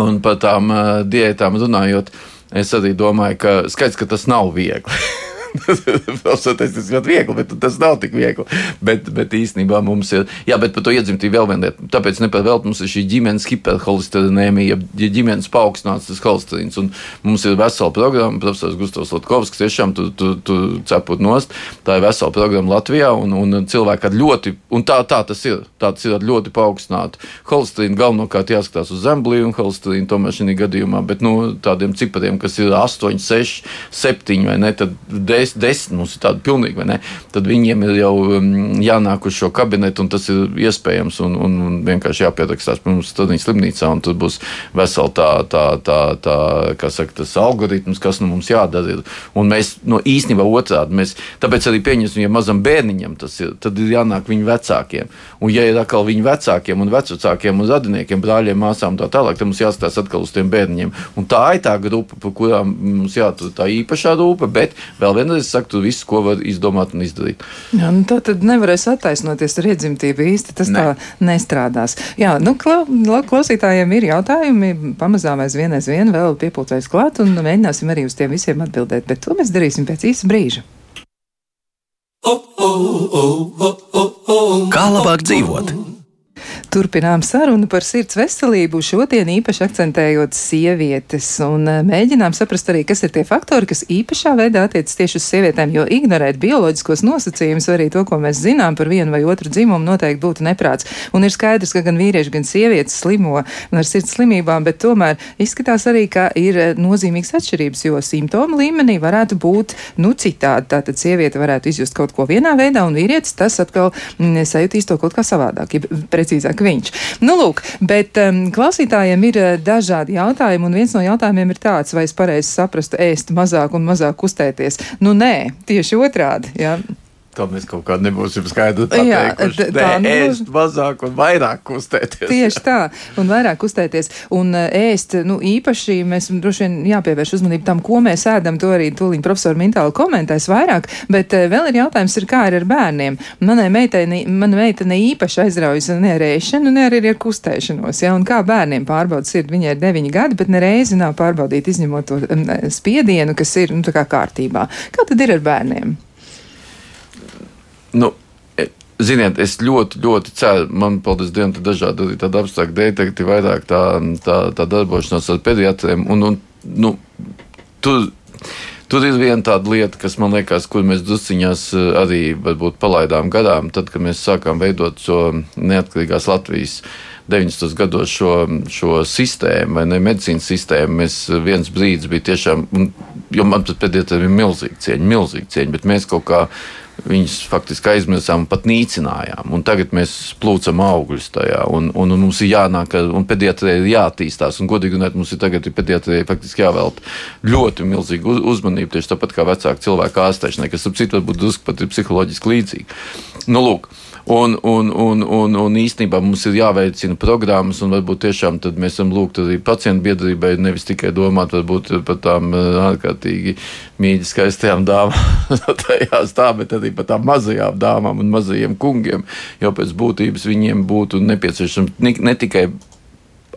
un par tām eh, diētām runājot, es arī domāju, ka skaidrs, ka tas nav viegli. (laughs) (laughs) tas ir ļoti viegli, bet tas nav tik viegli. Bet, bet īstenībā mums ir, jā, bet par to iedzimtību vēl viena lieta. Tāpēc nepārvēlt mums ir šī ģimenes hiperholisterinēmija, ja ģimenes paaugstināts tas holesterīns. Un mums ir vesela programma, profesors Gustavs Latkovskis, tiešām tu, tu, tu cepot nost. Tā ir vesela programma Latvijā, un, un cilvēki ar ļoti, un tā, tā tas ir, tā tas ir ar ļoti paaugstinātu holesterīnu. Galvenokārt jāskatās uz zemblīnu holesterīnu, tomēr šī gadījumā, bet nu, tādiem cipariem, kas ir 8, 6, 7 vai ne, tad 10 des, desmit mums ir tādi pilnīgi, vai ne? Tad viņiem ir jau um, jānāk uz šo kabinetu, un tas ir iespējams, un, un, un vienkārši jāpierakstās pie mums studiju slimnīcā, un tur būs vesela tā, tā, tā, tā kā saka, tas algoritms, kas nu mums jādara. Ir. Un mēs no īstenībā otrādi, mēs, tāpēc arī pieņemsim, ja mazam bērniņam tas ir, tad ir jānāk viņu vecākiem. Un ja ir atkal viņu vecākiem un vecākiem un radiniekiem, brāļiem, māsām tā tālāk, tad mums jāskatās atkal uz tiem bērniņiem. Un tā ir tā grupa, par kurām mums jātur tā īpašā rūpa, bet vēl viena es saku, tu visu, ko var izdomāt un izdarīt. Jā, nu tā tad nevarēs attaisnoties ar iedzimtību īsti, tas ne. tā nestrādās. Jā, nu, kla, klausītājiem ir jautājumi, pamazām aizvien aizvien vēl piepulcējas klāt un mēģināsim arī uz tiem visiem atbildēt, bet to mēs darīsim pēc īsa brīža. Kā labāk dzīvot? Turpinām sarunu par sirds veselību, šodien īpaši akcentējot sievietes, un eh, mēģinām saprast arī, kas ir tie faktori, kas īpašā veidā attiecas tieši uz sievietēm, jo ignorēt bioloģiskos nosacījumus, arī to, ko mēs zinām par vienu vai otru dzimumu, noteikti būtu neprāts. Un ir skaidrs, ka gan vīrieši, gan sievietes slimo ar sirds slimībām, bet tomēr izskatās arī, ka ir eh, nozīmīgas atšķirības, jo simptomu līmenī varētu būt nu, citādi. Tātad sieviete varētu izjust kaut ko vienā veidā, un vīrietis tas atkal mm, sajutīs to kaut kā savādāk. Ja precīzāk viņš. Nu, lūk, bet um, klausītājiem ir uh, dažādi jautājumi, un viens no jautājumiem ir tāds, vai es pareizi saprastu ēst mazāk un mazāk kustēties. Nu, nē, tieši otrādi. Jā. Tad mēs kaut kādā nebūsim skaidri pateikuši. Jā, tā Nē, nu, ēst mazāk un vairāk kustēties. Tieši tā, un vairāk kustēties. Un ēst, nu, īpaši mēs droši vien jāpievērš uzmanību tam, ko mēs ēdam. To arī tūlīt profesori Mintāli komentēs vairāk. Bet vēl ir jautājums, ir, kā ir ar bērniem. Manai meitene, mana meitene īpaši aizraujas ne ar ēšanu, ne arī ar kustēšanos. Ja? Un kā bērniem pārbauda sirdi, viņai ir deviņi gadi, bet nereizi nav pārbaudīta izņemot to spiedienu, kas ir, nu, kā kārtībā. Kā tad ir ar bērniem? Nu, e, Ziniet, es ļoti, ļoti ceru, man, paldies Dievam, ka dažādi tādi apstākļi detekti, vairāk tā, tā, tā darbošanās ar pediatriem. Un, un, nu, tur, tur ir viena tāda lieta, kas man liekas, kur mēs drusciņās e, arī varbūt palaidām garām, tad, kad mēs sākām veidot šo neatkarīgās Latvijas 90. gados šo, šo sistēmu, vai ne medicīnas sistēmu. Mēs viens brīdis bija tiešām, jo man pat pēdējā ir milzīga cieņa, milzīga cieņa, bet mēs kaut kā Viņus faktiski aizmirsām pat nīcinājām. Un tagad mēs plūcam augļus tajā. Un, un, un mums ir jānāk, un pediatrijai ir jāattīstās. Un, godīgi runājot, mums ir tagad pediatrijai faktiski jāvelta ļoti milzīga uzmanība. Tieši tāpat kā vecāku cilvēku ārstēšanai, kas, ap citu, varbūt drusku pat ir psiholoģiski līdzīga. Nu, lūk, Un, un, un, un, un īstenībā mums ir jāveicina programmas, un varbūt tiešām mēs esam lūgti arī pacientu biedrībai, nevis tikai domāt par tām eh, ārkārtīgi mīļi skaistajām dāmām, (laughs) tā, bet arī par tām mazajām dāmām un mazajiem kungiem, jo pēc būtības viņiem būtu nepieciešams ne tikai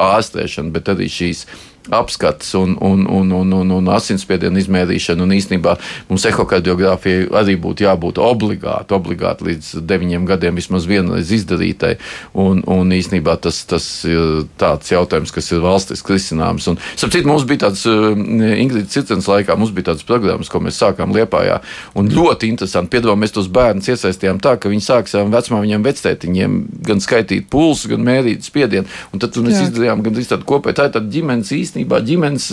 ārstēšana, bet arī šīs apskats un, un, un, un, un, un asinsspiedienu izmērīšana. Un īstenībā mums ehokardiogrāfija arī būtu jābūt obligāti, obligāti līdz deviņiem gadiem vismaz vienreiz izdarītai. Un, un īstenībā tas, tas ir tāds jautājums, kas ir valstiski risināms. Un, sapratu, mums bija tāds, eh, Ingrīda Citens laikā, mums bija tādas programmas, ko mēs sākām Liepājā. Un ļoti interesanti, piedāvājām, mēs tos bērnus iesaistījām tā, ka viņi sāk saviem vecmāmiņiem, vectētiņiem gan skaitīt pulsu, gan mērīt spiedienu. Un tad mēs Jā. izdarījām gan tādu kopēju, tā ir tāda ģimenes īstenība īstenībā ģimenes,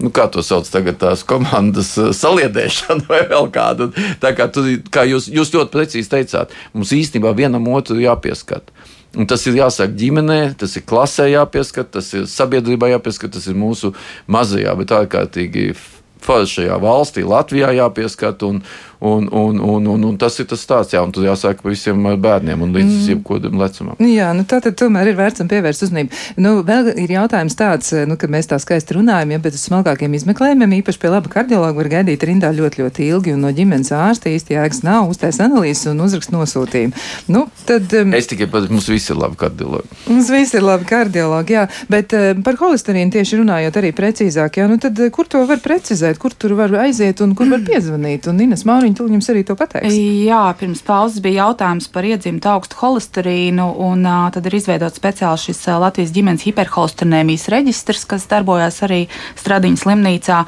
nu, kā to sauc tagad, tās komandas saliedēšana (laughs) vai vēl kādu. Tā kā, tu, kā jūs, jūs ļoti precīzi teicāt, mums īstenībā vienam otru jāpieskat. Un tas ir jāsaka ģimenē, tas ir klasē jāpieskat, tas ir sabiedrībā jāpieskat, tas ir mūsu mazajā, bet ārkārtīgi foršajā valstī, Latvijā jāpieskat. Un, Un, un, un, un, un tas ir tas stāsts, jā, un tas jāsāk visiem bērniem un līdz mm. jebkādam lecumam. Jā, nu tā tad tomēr ir vērts un pievērst uzmanību. Nu, vēl ir jautājums tāds, nu, ka mēs tā skaisti runājam, ja, bet uz smalkākiem izmeklējumiem, īpaši pie laba kardiologa, var gaidīt rindā ļoti, ļoti ilgi, un no ģimenes ārsta īsti jēgas nav uztais analīzes un uzrakst nosūtījumu. Nu, tad, um, es tikai pat, mums visi ir labi kardiologi. Mums visi ir labi kardiologi, jā, bet um, par holesterīnu tieši runājot arī precīzāk, jā, nu tad kur to var precizēt, kur tur var aiziet un kur var (clears throat) piezvanīt? Un Ines Māriņa Mārtiņa, tu jums arī to pateiks. Jā, pirms pauzes bija jautājums par iedzimtu augstu holesterīnu, un uh, tad ir izveidots speciāls šis uh, Latvijas ģimenes hiperholesterinēmijas reģistrs, kas darbojas arī Stradiņas slimnīcā.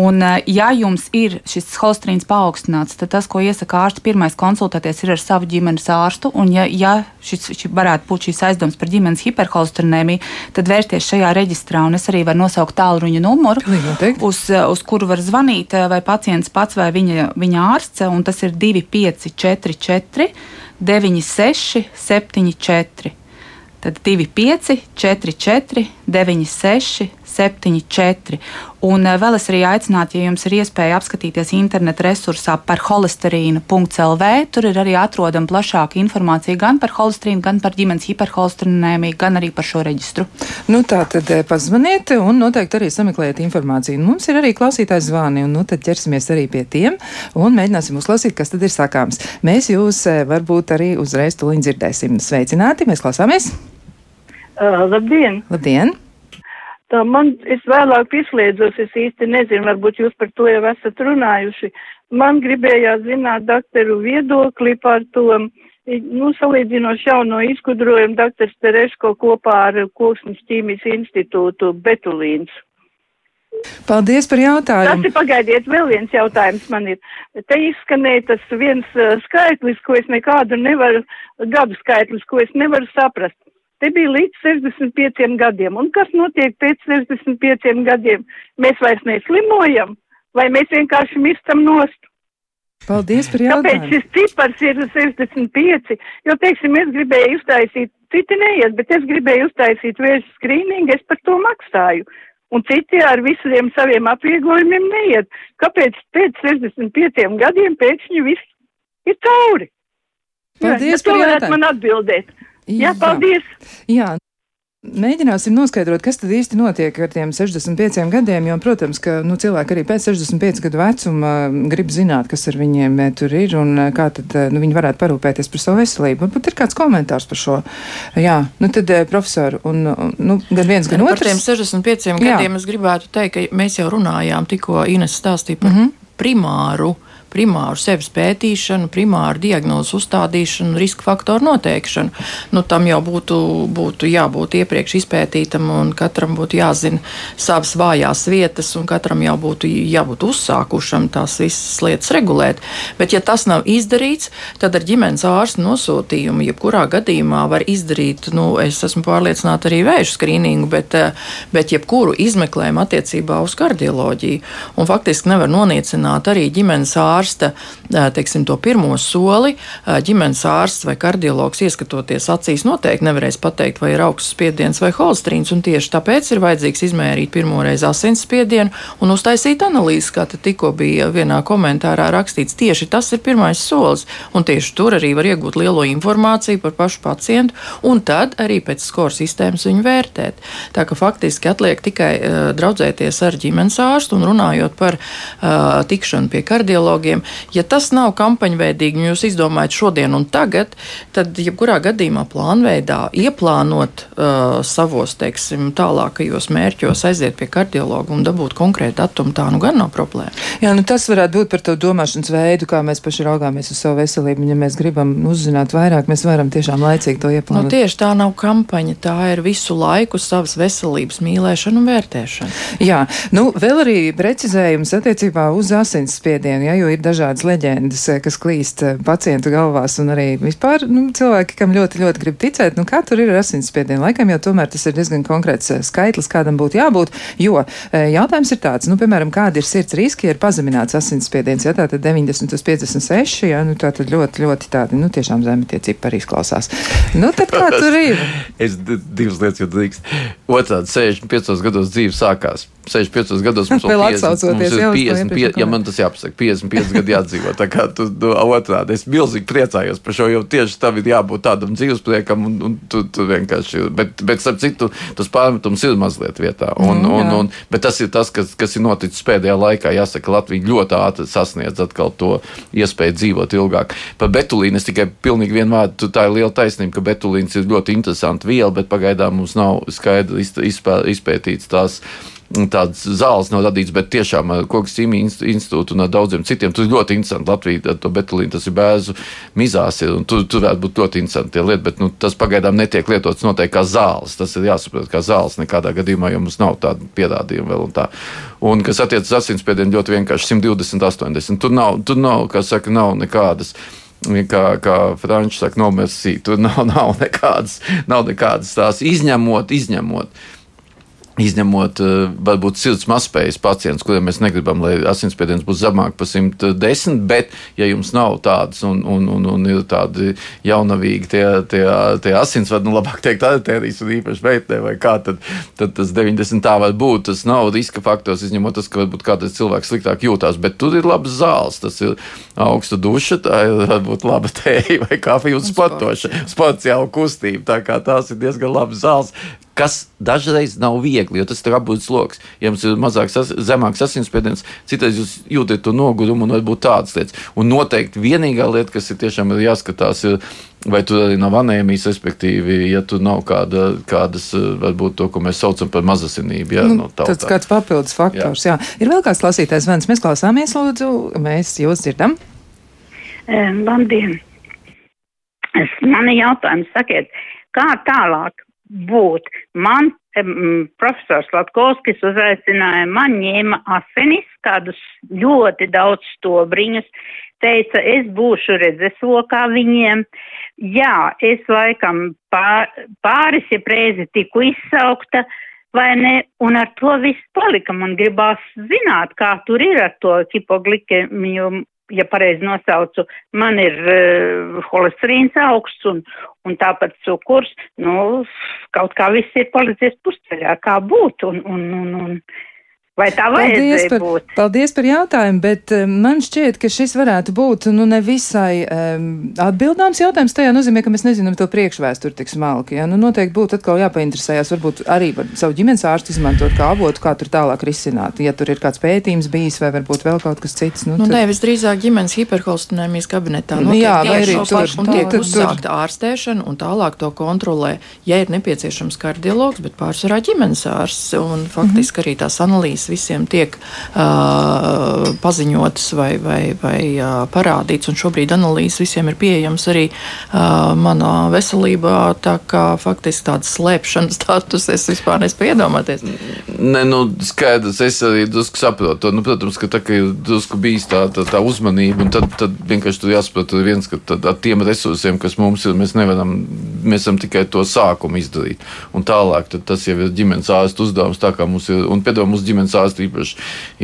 Un, uh, ja jums ir šis holesterīns paaugstināts, tad tas, ko iesaka ārsts, pirmais konsultēties ir ar savu ģimenes ārstu, un ja, ja šis, šis varētu būt šīs aizdomas par ģimenes hiperholesterinēmiju, tad vērsties šajā reģistrā, un es arī varu nosaukt tālruņa numuru, uz, uz kuru var zvanīt vai pacients pats vai viņa, viņa ārsts ārsts, un tas ir 2544, 96, 74. Tad 25, 44, 96, 74. Un eh, vēl es arī aicinātu, ja jums ir iespēja apskatīties interneta resursā par holesterīnu.lv, tur ir arī atrodama plašāka informācija gan par holesterīnu, gan par ģimenes hiperholesterinēmiju, gan arī par šo reģistru. Nu, tā tad eh, pazvaniet un noteikti arī sameklējiet informāciju. Mums ir arī klausītājs zvani, un nu, tad ķersimies arī pie tiem un mēģināsim uzklausīt, kas tad ir sakāms. Mēs jūs eh, varbūt arī uzreiz tuliņ dzirdēsim. Sveicināti, mēs klausāmies! Uh, labdien! Labdien! Tā man, es vēlāk pieslēdzos, es īsti nezinu, varbūt jūs par to jau esat runājuši. Man gribējās zināt doktoru viedokli par to, nu, salīdzinoši jauno izgudrojumu doktors Tereško kopā ar Koksnes ķīmijas institūtu Betulīns. Paldies par jautājumu. Tas ir pagaidiet, vēl viens jautājums man ir. Te izskanēja tas viens uh, skaitlis, ko es nekādu nevaru, gadu skaitlis, ko es nevaru saprast. Te bija līdz 65 gadiem. Un kas notiek pēc 65 gadiem? Mēs vairs neslimojam, vai mēs vienkārši mirstam nost? Paldies par jautājumu. Kāpēc šis cipars ir 65? Jo, teiksim, es gribēju uztaisīt, citi neiet, bet es gribēju uztaisīt vēža skrīningu, es par to maksāju. Un citi ar visiem saviem atvieglojumiem neiet. Kāpēc pēc 65 gadiem pēkšņi viss ir cauri? Paldies Jā, par jautājumu. Man atbildēt. Jā, paldies! Jā. Mēģināsim noskaidrot, kas tad īsti notiek ar tiem 65 gadiem, jo, protams, ka nu, cilvēki arī pēc 65 gadu vecuma grib zināt, kas ar viņiem eh, tur ir un eh, kā tad eh, nu, viņi varētu parūpēties par savu veselību. Varbūt ir kāds komentārs par šo. Jā, nu tad, profesori, un, nu, gan viens, gan otrs. Par tiem 65 Jā. gadiem es gribētu teikt, ka mēs jau runājām, tikko Ines stāstīja par mm -hmm. primāru primāru sevis pētīšanu, primāru diagnozu uzstādīšanu, riska faktoru noteikšanu. Nu, tam jau būtu, būtu jābūt iepriekš izpētītam, un katram būtu jāzina savas vājās vietas, un katram jau būtu jābūt uzsākušam tās visas lietas regulēt. Bet, ja tas nav izdarīts, tad ar ģimenes ārsta nosūtījumu, jebkurā gadījumā var izdarīt, nu, es esmu pārliecināta arī vēža skrīningu, bet, bet jebkuru izmeklējumu attiecībā uz kardioloģiju. Un faktiski nevar noniecināt arī ģimenes ārstu ārsta teiksim, to pirmo soli, ģimenes ārsts vai kardiologs ieskatoties acīs noteikti nevarēs pateikt, vai ir augsts spiediens vai holesterīns. Tieši tāpēc ir vajadzīgs izmērīt pirmoreiz asins spiedienu un uztaisīt analīzes, kā tikko bija vienā komentārā rakstīts. Tieši tas ir pirmais solis, un tieši tur arī var iegūt lielo informāciju par pašu pacientu, un tad arī pēc skolu sistēmas viņu vērtēt. Tā ka faktiski atliek tikai uh, draudzēties ar ģimenes ārstu un runājot par uh, tikšanu pie kardiologiem cilvēkiem. Ja tas nav kampaņveidīgi, un jūs izdomājat šodien un tagad, tad jebkurā gadījumā plānveidā ieplānot uh, savos, teiksim, tālākajos mērķos, aiziet pie kardiologa un dabūt konkrētu datumu, tā nu gan nav problēma. Jā, nu tas varētu būt par to domāšanas veidu, kā mēs paši raugāmies uz savu veselību. Ja mēs gribam uzzināt vairāk, mēs varam tiešām laicīgi to ieplānot. Nu, tieši tā nav kampaņa, tā ir visu laiku savas veselības mīlēšana un vērtēšana. Jā, nu vēl arī precizējums attiecībā uz asinsspiedienu, ja, jo ir ir dažādas leģendas, kas klīst pacientu galvās un arī vispār nu, cilvēki, kam ļoti, ļoti grib ticēt, nu kā tur ir asinsspiediena. Laikam jau tomēr tas ir diezgan konkrēts skaitlis, kādam būtu jābūt, jo jautājums ir tāds, nu, piemēram, kāda ir sirds riski, ja ir pazemināts asinsspiediens, ja tā tad 90 uz 56, ja, nu tā tad ļoti, ļoti tādi, nu tiešām zemi tie cipari izklausās. Nu tad kā tur ir? (laughs) es divas lietas, jo drīkst. Otrādi, 65 gados dzīve sākās. 65 gados mums Vēl 50, atsaucoties, mums ir jā, uz to 55, iepriekš ja man tas jāpasaka, 55 gadi jādzīvo. Tā kā tu nu, otrādi, es milzīgi priecājos par šo, jo tieši tam ir jābūt tādam dzīvespriekam, un, un tu, tu vienkārši, bet, bet starp citu, tas pārmetums ir mazliet vietā. Un, Mm, un, un, bet tas ir tas, kas, kas ir noticis pēdējā laikā. Jāsaka, Latvija ļoti ātri sasniedz atkal to iespēju dzīvot ilgāk. Par betulīnu es tikai pilnīgi vienu vārdu, tu- tā ir liela taisnība, ka betulīns ir ļoti interesanta viela, bet pagaidām mums nav skaidri izp- izpē- izpētīts tās. Tādas zāles nav radītas, bet tiešām ar Koks ķīmijas inst- institūtu un ar daudziem citiem. Tur ļoti interesanti. Latvija ar to betulīnu tas ir bēzu mizās, ir, un tur, tur varētu būt ļoti interesanti tie lieti, bet nu, tas pagaidām netiek lietots noteikti kā zāles. Tas ir jāsaprot, kā zāles nekādā gadījumā, jo mums nav tādu pierādījumu vēl un tā. Un kas attiecas uz asinsspiedienu, ļoti vienkārši 120, 80. Tur nav, tur nav, kā saka, nav nekādas. Kā, kā Frančija saka, nomersīt, tur nav, (laughs) nav, nekādas, nav nekādas tās izņemot, izņemot. Izņemot, eh, varbūt sirds mazspējas pacients, kuriem mēs negribam, lai asinsspiediens būtu zemāk par 110, bet, ja jums nav tādas un, un, un, un ir tādi jaunavīgi tie, tie, tie asinsvadi, nu labāk teikt, arterijas un īpaši veitnē vai kā, tad, tad tas 90 tā var būt. Tas nav riska faktors, izņemot tas, ka varbūt kādreiz cilvēks sliktāk jūtās, bet tur ir labs zāles, tas ir augsta duša, tā ir varbūt laba tēja vai kafija un sportoša, sports jau kustība, tā kā tās ir diezgan labas zāles kas dažreiz nav viegli, jo tas ir apgūts lokus. Ja jums ir mazāks, as- zemāks asinsspiediens, citreiz jūs jūtat to nogurumu un varbūt tādas lietas. Un noteikti vienīgā lieta, kas ir tiešām ir jāskatās, ir, vai tur arī nav anēmijas, respektīvi, ja tur nav kāda, kādas, varbūt to, ko mēs saucam par mazasinību. Ja, Nu, no tautā. tas kāds papildus faktors. Jā. Jā. Ir vēl kāds klausītājs zvans. Mēs klausāmies, lūdzu, mēs jūs dzirdam. Labdien! Es, man ir jautājums, sakiet, kā tālāk būt? Man um, profesors Latkovskis uzaicināja, man ņēma asinis, kādus ļoti daudz stobriņus, teica, es būšu redzeslokā viņiem. Jā, es laikam pār, pāris ja reizi tiku izsaukta, vai ne, un ar to viss palika. Man gribās zināt, kā tur ir ar to hipoglikemiju, ja pareizi nosaucu, man ir uh, holesterīns augsts un, un tāpat cukurs, nu, kaut kā viss ir palicis pusceļā, kā būt, un, un, un, un vai tā Paldies par, būt? paldies par jautājumu, bet um, man šķiet, ka šis varētu būt nu, nevisai um, atbildāms jautājums. Tajā nozīmē, ka mēs nezinām to priekšvēsturi tik smalki. Ja? Nu, noteikti būtu atkal jāpainteresējas, varbūt arī var savu ģimenes ārstu izmantot kā avotu, kā tur tālāk risināt. Ja tur ir kāds pētījums bijis, vai varbūt vēl kaut kas cits. Nu, Nu, tad- nē, visdrīzāk ģimenes hiperholstinēmijas kabinetā. Nu, jā, vai arī tur- un tiek uzsākta ārstēšana, un tālāk to kontrolē, ja ir nepieciešams kardiologs, bet pārsvarā ģimenes ārsts. Un faktiski arī tās analīzes visiem tiek uh, paziņotas vai, vai, vai uh, parādīts, un šobrīd analīzes visiem ir pieejams arī uh, manā veselībā, tā kā faktiski tādas slēpšanas status es vispār nespēju iedomāties. Nē, nu, skaidrs, es arī drusku saprotu. Nu, protams, ka tā ir drusku bijis tā, tā, tā uzmanība, un tad, tad vienkārši tur jāsaprot viens, ka tad, ar tiem resursiem, kas mums ir, mēs nevaram, mēs varam tikai to sākumu izdarīt. Un tālāk tas jau ir ģimenes ārsta uzdevums, tā kā mums ir, un piedod, mūsu ģimenes ārsti īpaši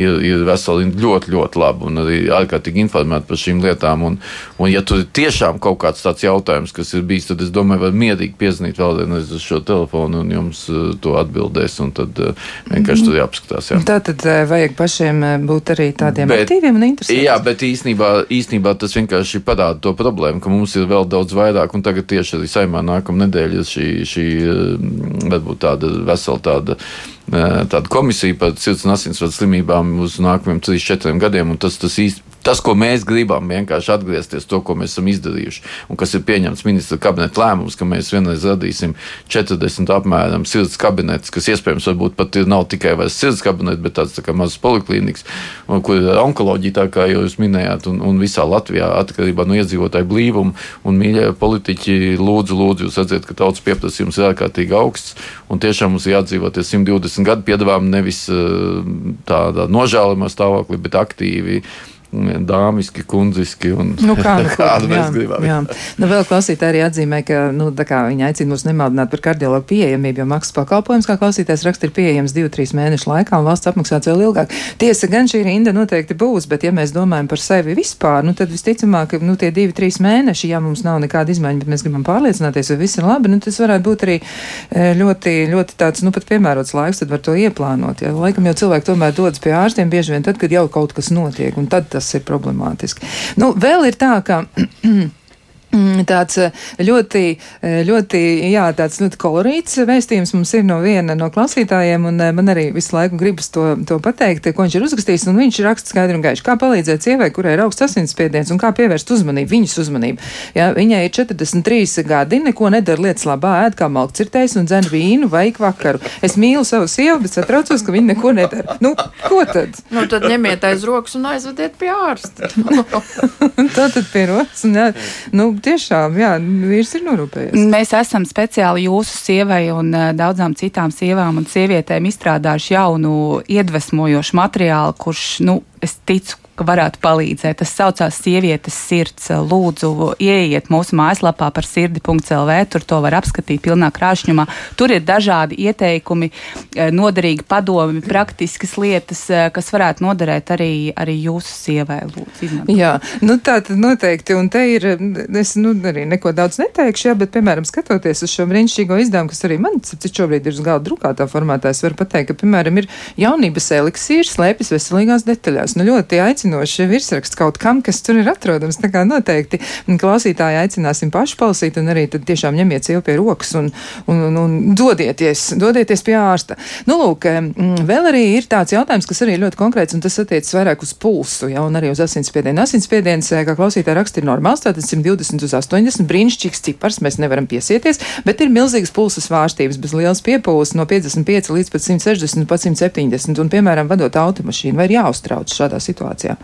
ir, ir veseli ļoti, ļoti labi un arī ārkārtīgi informēti par šīm lietām. Un, un ja tur ir tiešām kaut kāds tāds jautājums, kas ir bijis, tad es domāju, var mierīgi piezvanīt vēlreiz uz šo telefonu un jums uh, to atbildēs, un tad uh, vienkārši tur jāapskatās. Jā. Tā tad eh, vajag pašiem eh, būt arī tādiem Bet- aktīviem un interesantiem. Jā, bet īstenībā, īstenībā tas vienkārši parāda to problēmu, ka mums ir vēl daudz vairāk, un tagad tieši arī saimā nākamā nedēļa šī, šī eh, varbūt tāda vesela tāda. Tāda komisija par sirds un asinsvadu slimībām uz nākamajiem 3-4 gadiem. Tas, tas, īsti, tas, ko mēs gribam, vienkārši atgriezties to, ko mēs esam izdarījuši, un kas ir pieņemts ministra kabineta lēmums, ka mēs vienreiz radīsim 40 apmēram sirds kabinetus, kas iespējams varbūt pat ir nav tikai vairs sirds kabinets, bet tāds tā kā mazs poliklīniks, kur ir onkoloģija, tā kā jūs minējāt, un, un visā Latvijā atkarībā no iedzīvotāju blīvuma. Un, mīļie politiķi, lūdzu, lūdzu, jūs redzat, ka tautas pieprasījums ir ārkārtīgi augsts, un tiešām mums ir jādzīvoties 120 gadu piedāvām nevis eh, tādā nožēlojamā stāvoklī, bet aktīvi dāmiski, kundziski. Un, nu, kā, nu, (laughs) kādu jā, mēs gribam. Jā. Nu, vēl klausītāji arī atzīmē, ka nu, viņi aicina mūs nemaldināt par kardiologu pieejamību, jo maksas pakalpojums, kā klausītājs raksta, ir pieejams 2-3 mēnešu laikā, un valsts apmaksāts vēl ilgāk. Tiesa gan šī rinda noteikti būs, bet ja mēs domājam par sevi vispār, nu, tad visticamāk, ka nu, tie 2-3 mēneši, ja mums nav nekāda izmaiņa, bet mēs gribam pārliecināties, vai viss ir labi, nu, tas varētu būt arī e, ļoti, ļoti tāds, nu, pat piemērots laiks, tad var to ieplānot. Ja? Laikam jau cilvēki tomēr dodas pie ārstiem bieži vien tad, kad jau kaut kas notiek, un tad tas ir problemātiski. Nu, vēl ir tā, ka (clears throat) Mm, tāds eh, ļoti, eh, ļoti, jā, tāds ļoti kolorīts vēstījums mums ir no viena no klausītājiem, un eh, man arī visu laiku gribas to, to pateikt, ko viņš ir uzrakstījis, un viņš raksta skaidri un gaiši, kā palīdzēt sievai, kurai ir augsts asinsspiediens, un kā pievērst uzmanību, viņas uzmanību. Jā, viņai ir 43 gadi, neko nedara lietas labā, ēd kā malkcirtējs un dzen vīnu vai vakaru. Es mīlu savu sievu, bet satraucos, ka viņa neko nedara. Nu, ko tad? Nu, tad ņemiet aiz rokas un aizvediet pie ārsta. (laughs) Tā tad pie rokas, un jā, nu, tiešām, jā, vīrs ir norūpējies. Mēs esam speciāli jūsu sievai un uh, daudzām citām sievām un sievietēm izstrādājuši jaunu iedvesmojošu materiālu, kurš, nu, es ticu, ka varētu palīdzēt. Tas saucās Sievietes sirds. Lūdzu, ieiet mūsu mājaslapā par sirdi.lv, tur to var apskatīt pilnā krāšņumā. Tur ir dažādi ieteikumi, eh, noderīgi padomi, praktiskas lietas, eh, kas varētu noderēt arī, arī jūsu sievai. Lūdzu, izmantot. Jā, nu tā tad noteikti, un te ir, es nu arī neko daudz neteikšu, jā, bet, piemēram, skatoties uz šo brīnišķīgo izdevumu, kas arī man, šobrīd ir uz galda drukātā formātā, es varu pateikt, ka, piemēram, ir jaunības eliksīrs, slēpjas veselīgās detaļās. Nu, ļoti aicinošs virsraksts kaut kam, kas tur ir atrodams. Tā kā noteikti klausītāji aicināsim pašu palasīt un arī tad tiešām ņemiet sievu pie rokas un, un, un, un dodieties, dodieties pie ārsta. Nu, lūk, vēl arī ir tāds jautājums, kas arī ir ļoti konkrēts un tas attiecas vairāk uz pulsu, ja, un arī uz asinsspiedienu. Asinsspiediens, kā klausītāji raksta, ir normāls, tātad 120 uz 80, brīnišķīgs cipars, mēs nevaram piesieties, bet ir milzīgas pulsa svārstības, bez liels piepūles no 55 līdz pat 160, pat 170, un, piemēram, vadot automašīnu, vai ir jāuztrauc šādā situācijā?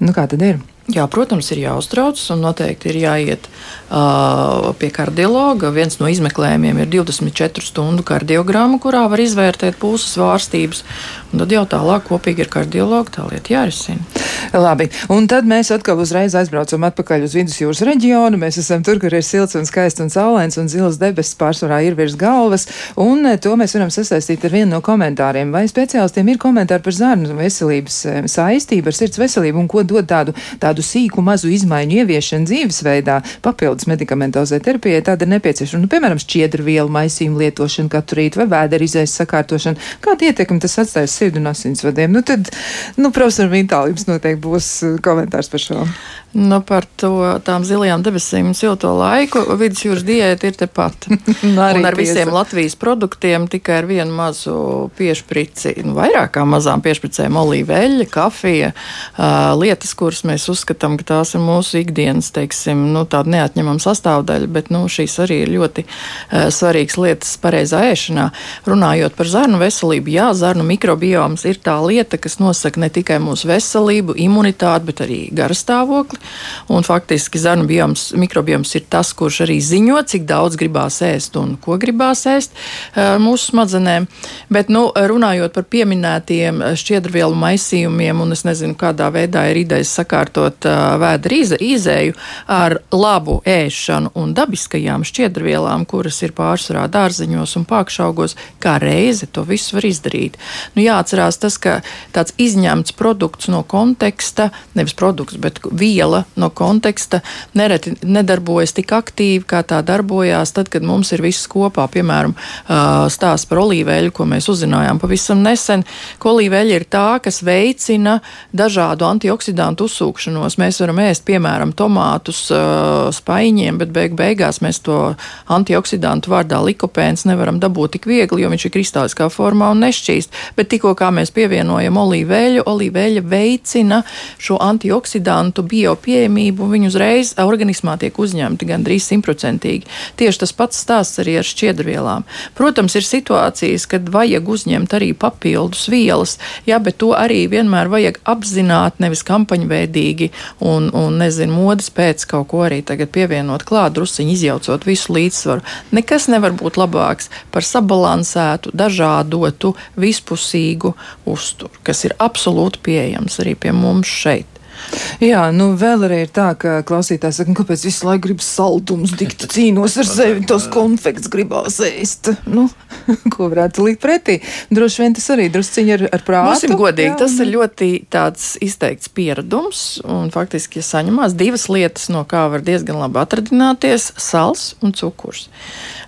Nu, kā tad ir? Jā, protams, ir jāuztraucas un noteikti ir jāiet uh, pie kardiologa. Viens no izmeklējumiem ir 24 stundu kardiogramma, kurā var izvērtēt pulsu svārstības. Tad jau tālāk kopīgi ar kardiologu tā lieta jārisina. Labi, un tad mēs atkal uzreiz aizbraucam atpakaļ uz vidusjūras reģionu. Mēs esam tur, kur ir silts un skaists un saulains un zils debesis pārsvarā ir virs galvas. Un to mēs varam sasaistīt ar vienu no komentāriem. Vai speciālistiem ir komentāri par zārnu veselības saistību ar sirds veselību un ko dod tādu, tādu tādu sīku mazu izmaiņu ieviešana dzīvesveidā, papildus medikamentozē terapijai, tāda ir nepieciešama. Nu, piemēram, šķiedru vielu maisījumu lietošana katru rītu vai vēdera izējas sakārtošana. Kāda ietekme tas atstājas sirdu un asinsvadiem? Nu, tad, nu, profesor Vintāli, jums noteikti būs uh, komentārs par šo. Nu, par to tām zilajām debesīm un silto laiku vidusjūras diēta ir tepat. (laughs) un ar visiem tiesa. Latvijas produktiem tikai ar vienu mazu piešprici, nu, vairākām mazām piešpricēm olīveļa, kafija, uh, lietas, kuras mēs uzskatām, ka tās ir mūsu ikdienas, teiksim, nu, tāda neatņemama sastāvdaļa, bet, nu, šīs arī ir ļoti uh, svarīgas lietas pareizā ēšanā. Runājot par zarnu veselību, jā, zarnu mikrobioms ir tā lieta, kas nosaka ne tikai mūsu veselību, imunitāti, bet arī garastāvokli. Un faktiski zarnu bioms, mikrobioms ir tas, kurš arī ziņo, cik daudz gribās ēst un ko gribās ēst mūsu smadzenēm. Bet, nu, runājot par pieminētiem šķiedrvielu maisījumiem, un es nezinu, kādā veidā ir idejas sakārtot vēdra izēju ar labu ēšanu un dabiskajām šķiedrvielām, kuras ir pārsvarā dārzeņos un pākšaugos, kā reize to visu var izdarīt. Nu, jāatcerās tas, ka tāds izņemts produkts no konteksta, nevis produkts, bet viela no konteksta nereti nedarbojas tik aktīvi, kā tā darbojās tad, kad mums ir viss kopā. Piemēram, stāsts par olīveļu, ko mēs uzzinājām pavisam nesen, ka olīveļa ir tā, kas veicina dažādu antioksidantu uzsūkšanos. Mēs varam ēst, piemēram, tomātus spaiņiem, bet beig beigās mēs to antioksidantu vārdā likopēns nevaram dabūt tik viegli, jo viņš ir kristāliskā formā un nešķīst. Bet tikko kā mēs pievienojam olīveļu, olīveļa veicina šo antioksidantu bio pieejamību, viņi uzreiz organismā tiek uzņemti gandrīz simtprocentīgi. Tieši tas pats stāsts arī ar šķiedrvielām. Protams, ir situācijas, kad vajag uzņemt arī papildus vielas, jā, bet to arī vienmēr vajag apzināt, nevis kampaņveidīgi un, un nezinu, modes pēc kaut ko arī tagad pievienot klāt, drusiņi izjaucot visu līdzsvaru. Nekas nevar būt labāks par sabalansētu, dažādotu, vispusīgu uzturu, kas ir absolūti pieejams arī pie mums šeit. Jā, nu vēl arī ir tā, ka klausītājs saka, nu, kāpēc visu laiku grib saldumus, dikti cīnos ar sevi, tos konfekts gribās ēst. Nu, (laughs) ko varētu likt pretī? Droši vien tas arī drusciņi ar, ar prātu. Būsim godīgi, jā, tas ir un- ļoti tāds izteikts pieredums, un faktiski, ja saņemās divas lietas, no kā var diezgan labi atradināties - sals un cukurs.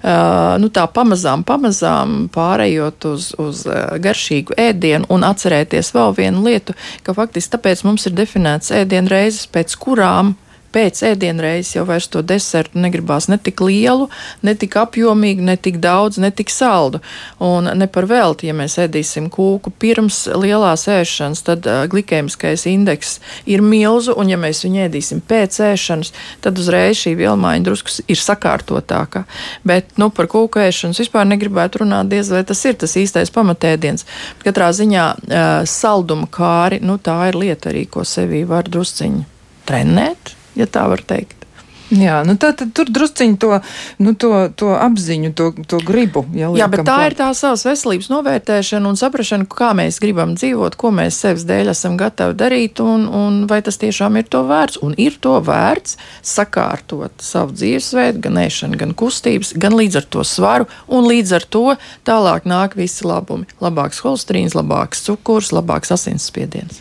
Uh, nu tā pamazām, pamazām pārējot uz, uz uh, garšīgu ēdienu un atcerēties vēl vienu lietu, ka faktiski tāpēc mums ir definēts ēdienu reizes, pēc kurām pēc ēdienreizes jau vairs to desertu negribās ne tik lielu, ne tik apjomīgu, ne tik daudz, ne tik saldu. Un ne par velti, ja mēs ēdīsim kūku pirms lielās ēšanas, tad uh, glikēmiskais indeks ir milzu, un ja mēs viņu ēdīsim pēc ēšanas, tad uzreiz šī vielmaiņa drusku ir sakārtotāka. Bet nu, par kūku ēšanas vispār negribētu runāt, diez vai tas ir tas īstais pamatēdiens. Katrā ziņā uh, salduma kāri, nu, tā ir lieta arī, ko sevī var drusciņi trenēt ja tā var. Jā, nu tā tad tur drusciņi to, nu, to, to apziņu, to, to gribu. Ja, Jā, bet tā klāt. ir tā savas veselības novērtēšana un saprašana, kā mēs gribam dzīvot, ko mēs sevis dēļ esam gatavi darīt, un, un vai tas tiešām ir to vērts. Un ir to vērts sakārtot savu dzīvesveidu, gan ēšanu, gan kustības, gan līdz ar to svaru, un līdz ar to tālāk nāk visi labumi. Labāks holesterīns, labāks cukurs, labāks asinsspiediens.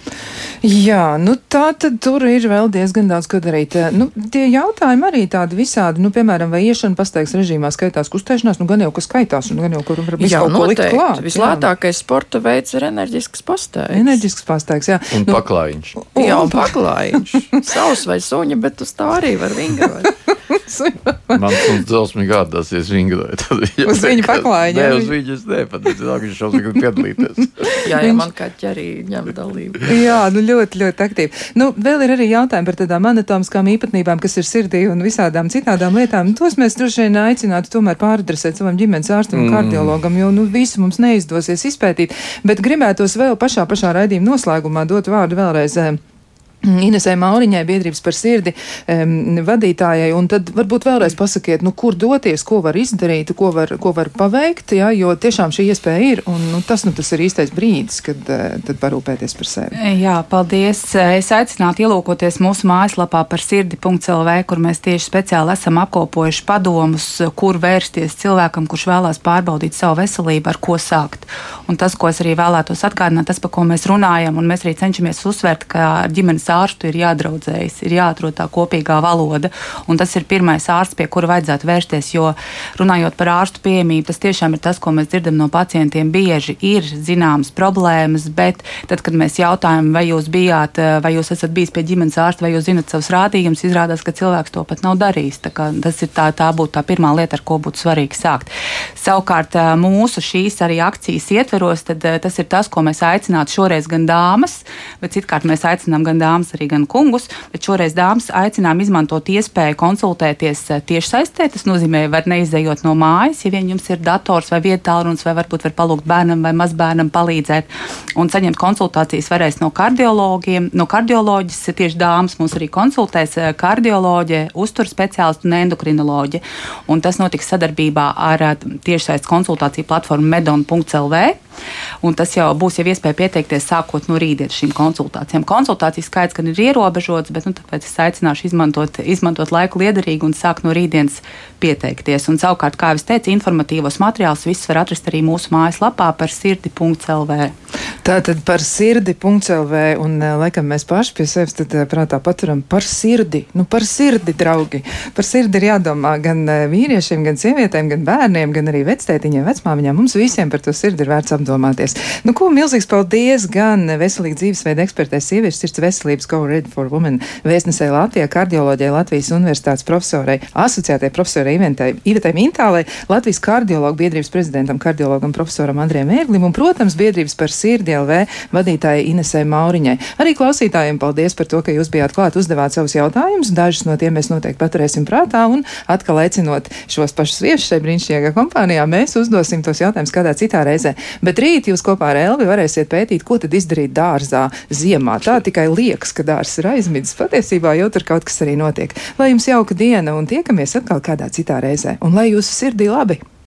Jā, nu tā tad tur ir vēl diezgan daudz ko darīt. Nu, tie jautājumi arī tādi visādi, nu, piemēram, vai iešana pastaigas režīmā skaitās kustēšanās, nu gan jau, ka skaitās, un gan jau, kur var Jā, kaut ko likt klāt. jā. Vislētākais sporta veids ir enerģisks pastaigs. Enerģisks pastaigs, jā. Un Nu, paklājiņš. Jā, un paklājiņš. Savs vai suņa, bet uz tā arī var vingrot. (laughs) Man suns drausmīgi gādāsies vingrot. (laughs) (laughs) Uz viņa paklājiņa, Nē, jā, uz pat es ka viņš šausmīgi grib piedalīties. Jā, ja man kaķi arī ņem dalību. Jā, nu ļoti, ļoti aktīvi. Nu, vēl ir arī jautājumi par tādām anatomiskām īpatnībām, kas ir sirdī un visādām citādām lietām. Tos mēs droši vien aicinātu tomēr pāradresēt savam ģimenes ārstam un kardiologam, jo nu, visu mums neizdosies izpētīt. Bet gribētos vēl pašā, pašā raidījuma noslēgumā dot vārdu vēlreiz. eh, (clears throat) Inesē Mauriņai, biedrības par sirdi um, vadītājai, un tad varbūt vēlreiz pasakiet, nu, kur doties, ko var izdarīt, ko var, ko var paveikt, jā, jo tiešām šī iespēja ir, un nu, tas, nu, tas ir īstais brīdis, kad uh, parūpēties par sevi. Jā, paldies. Es aicinātu ielūkoties mūsu mājaslapā par sirdi.lv, kur mēs tieši speciāli esam apkopojuši padomus, kur vērsties cilvēkam, kurš vēlās pārbaudīt savu veselību, ar ko sākt. Un tas, ko es arī vēlētos atgādināt, tas, par ko mēs runājam, un mēs arī cenšamies uzsvērt, ka ģimenes ārstu ir jādraudzējas, ir jāatrod tā kopīgā valoda, tas ir pirmais ārsts, pie kura vajadzētu vērsties, jo runājot par ārstu pieejamību, tas tiešām ir tas, ko mēs dzirdam no pacientiem. Bieži ir zināmas problēmas, bet tad, kad mēs jautājam, vai jūs bijāt, vai jūs esat bijis pie ģimenes ārsta, vai jūs zinat savus rādījumus, izrādās, ka cilvēks to pat nav darījis. Tas ir tā, tā būtu tā pirmā lieta, ar ko būtu svarīgi sākt. Savukārt mūsu šīs arī akcijas ietveros, tad tas ir tas, ko mēs aicinātu šoreiz gan dāmas, bet citkārt mēs aicinām gan dāmas, arī gan kungus, bet šoreiz dāmas aicinām izmantot iespēju konsultēties eh, tiešsaistē. Tas nozīmē, var neizejot no mājas, ja vien jums ir dators vai vietālrunis, vai varbūt var palūgt bērnam vai mazbērnam palīdzēt un saņemt konsultācijas varēs no kardiologiem, no kardioloģijas, tieši dāmas mums arī konsultēs eh, kardioloģija, uzturs speciālisti un endokrinoloģija. Un tas notiks sadarbībā ar eh, tiešsaistes konsultāciju platformu medon.lv. Un tas jau būs jau iespēja pieteikties sākot no rītdienas šīm konsultācijām. Konsultācijas skaits gan ir ierobežots, bet nu, tāpēc es aicināšu izmantot, izmantot laiku liederīgi un sākt no rītdienas pieteikties. Un savukārt, kā jau teicu, informatīvos materiālus visus var atrast arī mūsu mājaslapā par sirdi.lv. Tātad par sirdi.lv un eh, laikam mēs paši pie sevis tad eh, prātā paturam par sirdi. Nu, par sirdi, draugi. Par sirdi ir jādomā gan eh, vīriešiem, gan sievietēm, gan bērniem, gan arī vectētiņiem, vecmāmiņām. Mums visiem par to sirdi ir vērts apdomāties. Nu, ko milzīgs paldies gan veselīgi dzīvesveida ekspertē sieviešu sirds veselības Go Ready for Women vēstnesē Latvijā, kardioloģijai Latvijas Universitātes profesorai, asociētai profesorai Ivetai Mintālai, Latvijas kardiologu biedrības prezidentam, kardiologam profesoram Andriem Ērglim un, protams, biedrības par sirdi LV vadītājai Inesē Mauriņai. Arī klausītājiem paldies par to, ka jūs bijāt klāt, uzdevāt savus jautājumus. Dažus no tiem mēs noteikti paturēsim prātā un atkal aicinot šos pašus viesus šai brīnišķīgajā kompānijā, mēs uzdosim tos jautājumus kādā citā reizē. Bet rīt jūs kopā ar Elvi varēsiet pētīt, ko tad izdarīt dārzā ziemā. Tā tikai liekas, ka dārzs ir aizmidzis. Patiesībā jau tur kaut kas arī notiek. Lai jums jauka diena un tiekamies atkal kādā citā reizē. Un lai jūsu sirdī labi!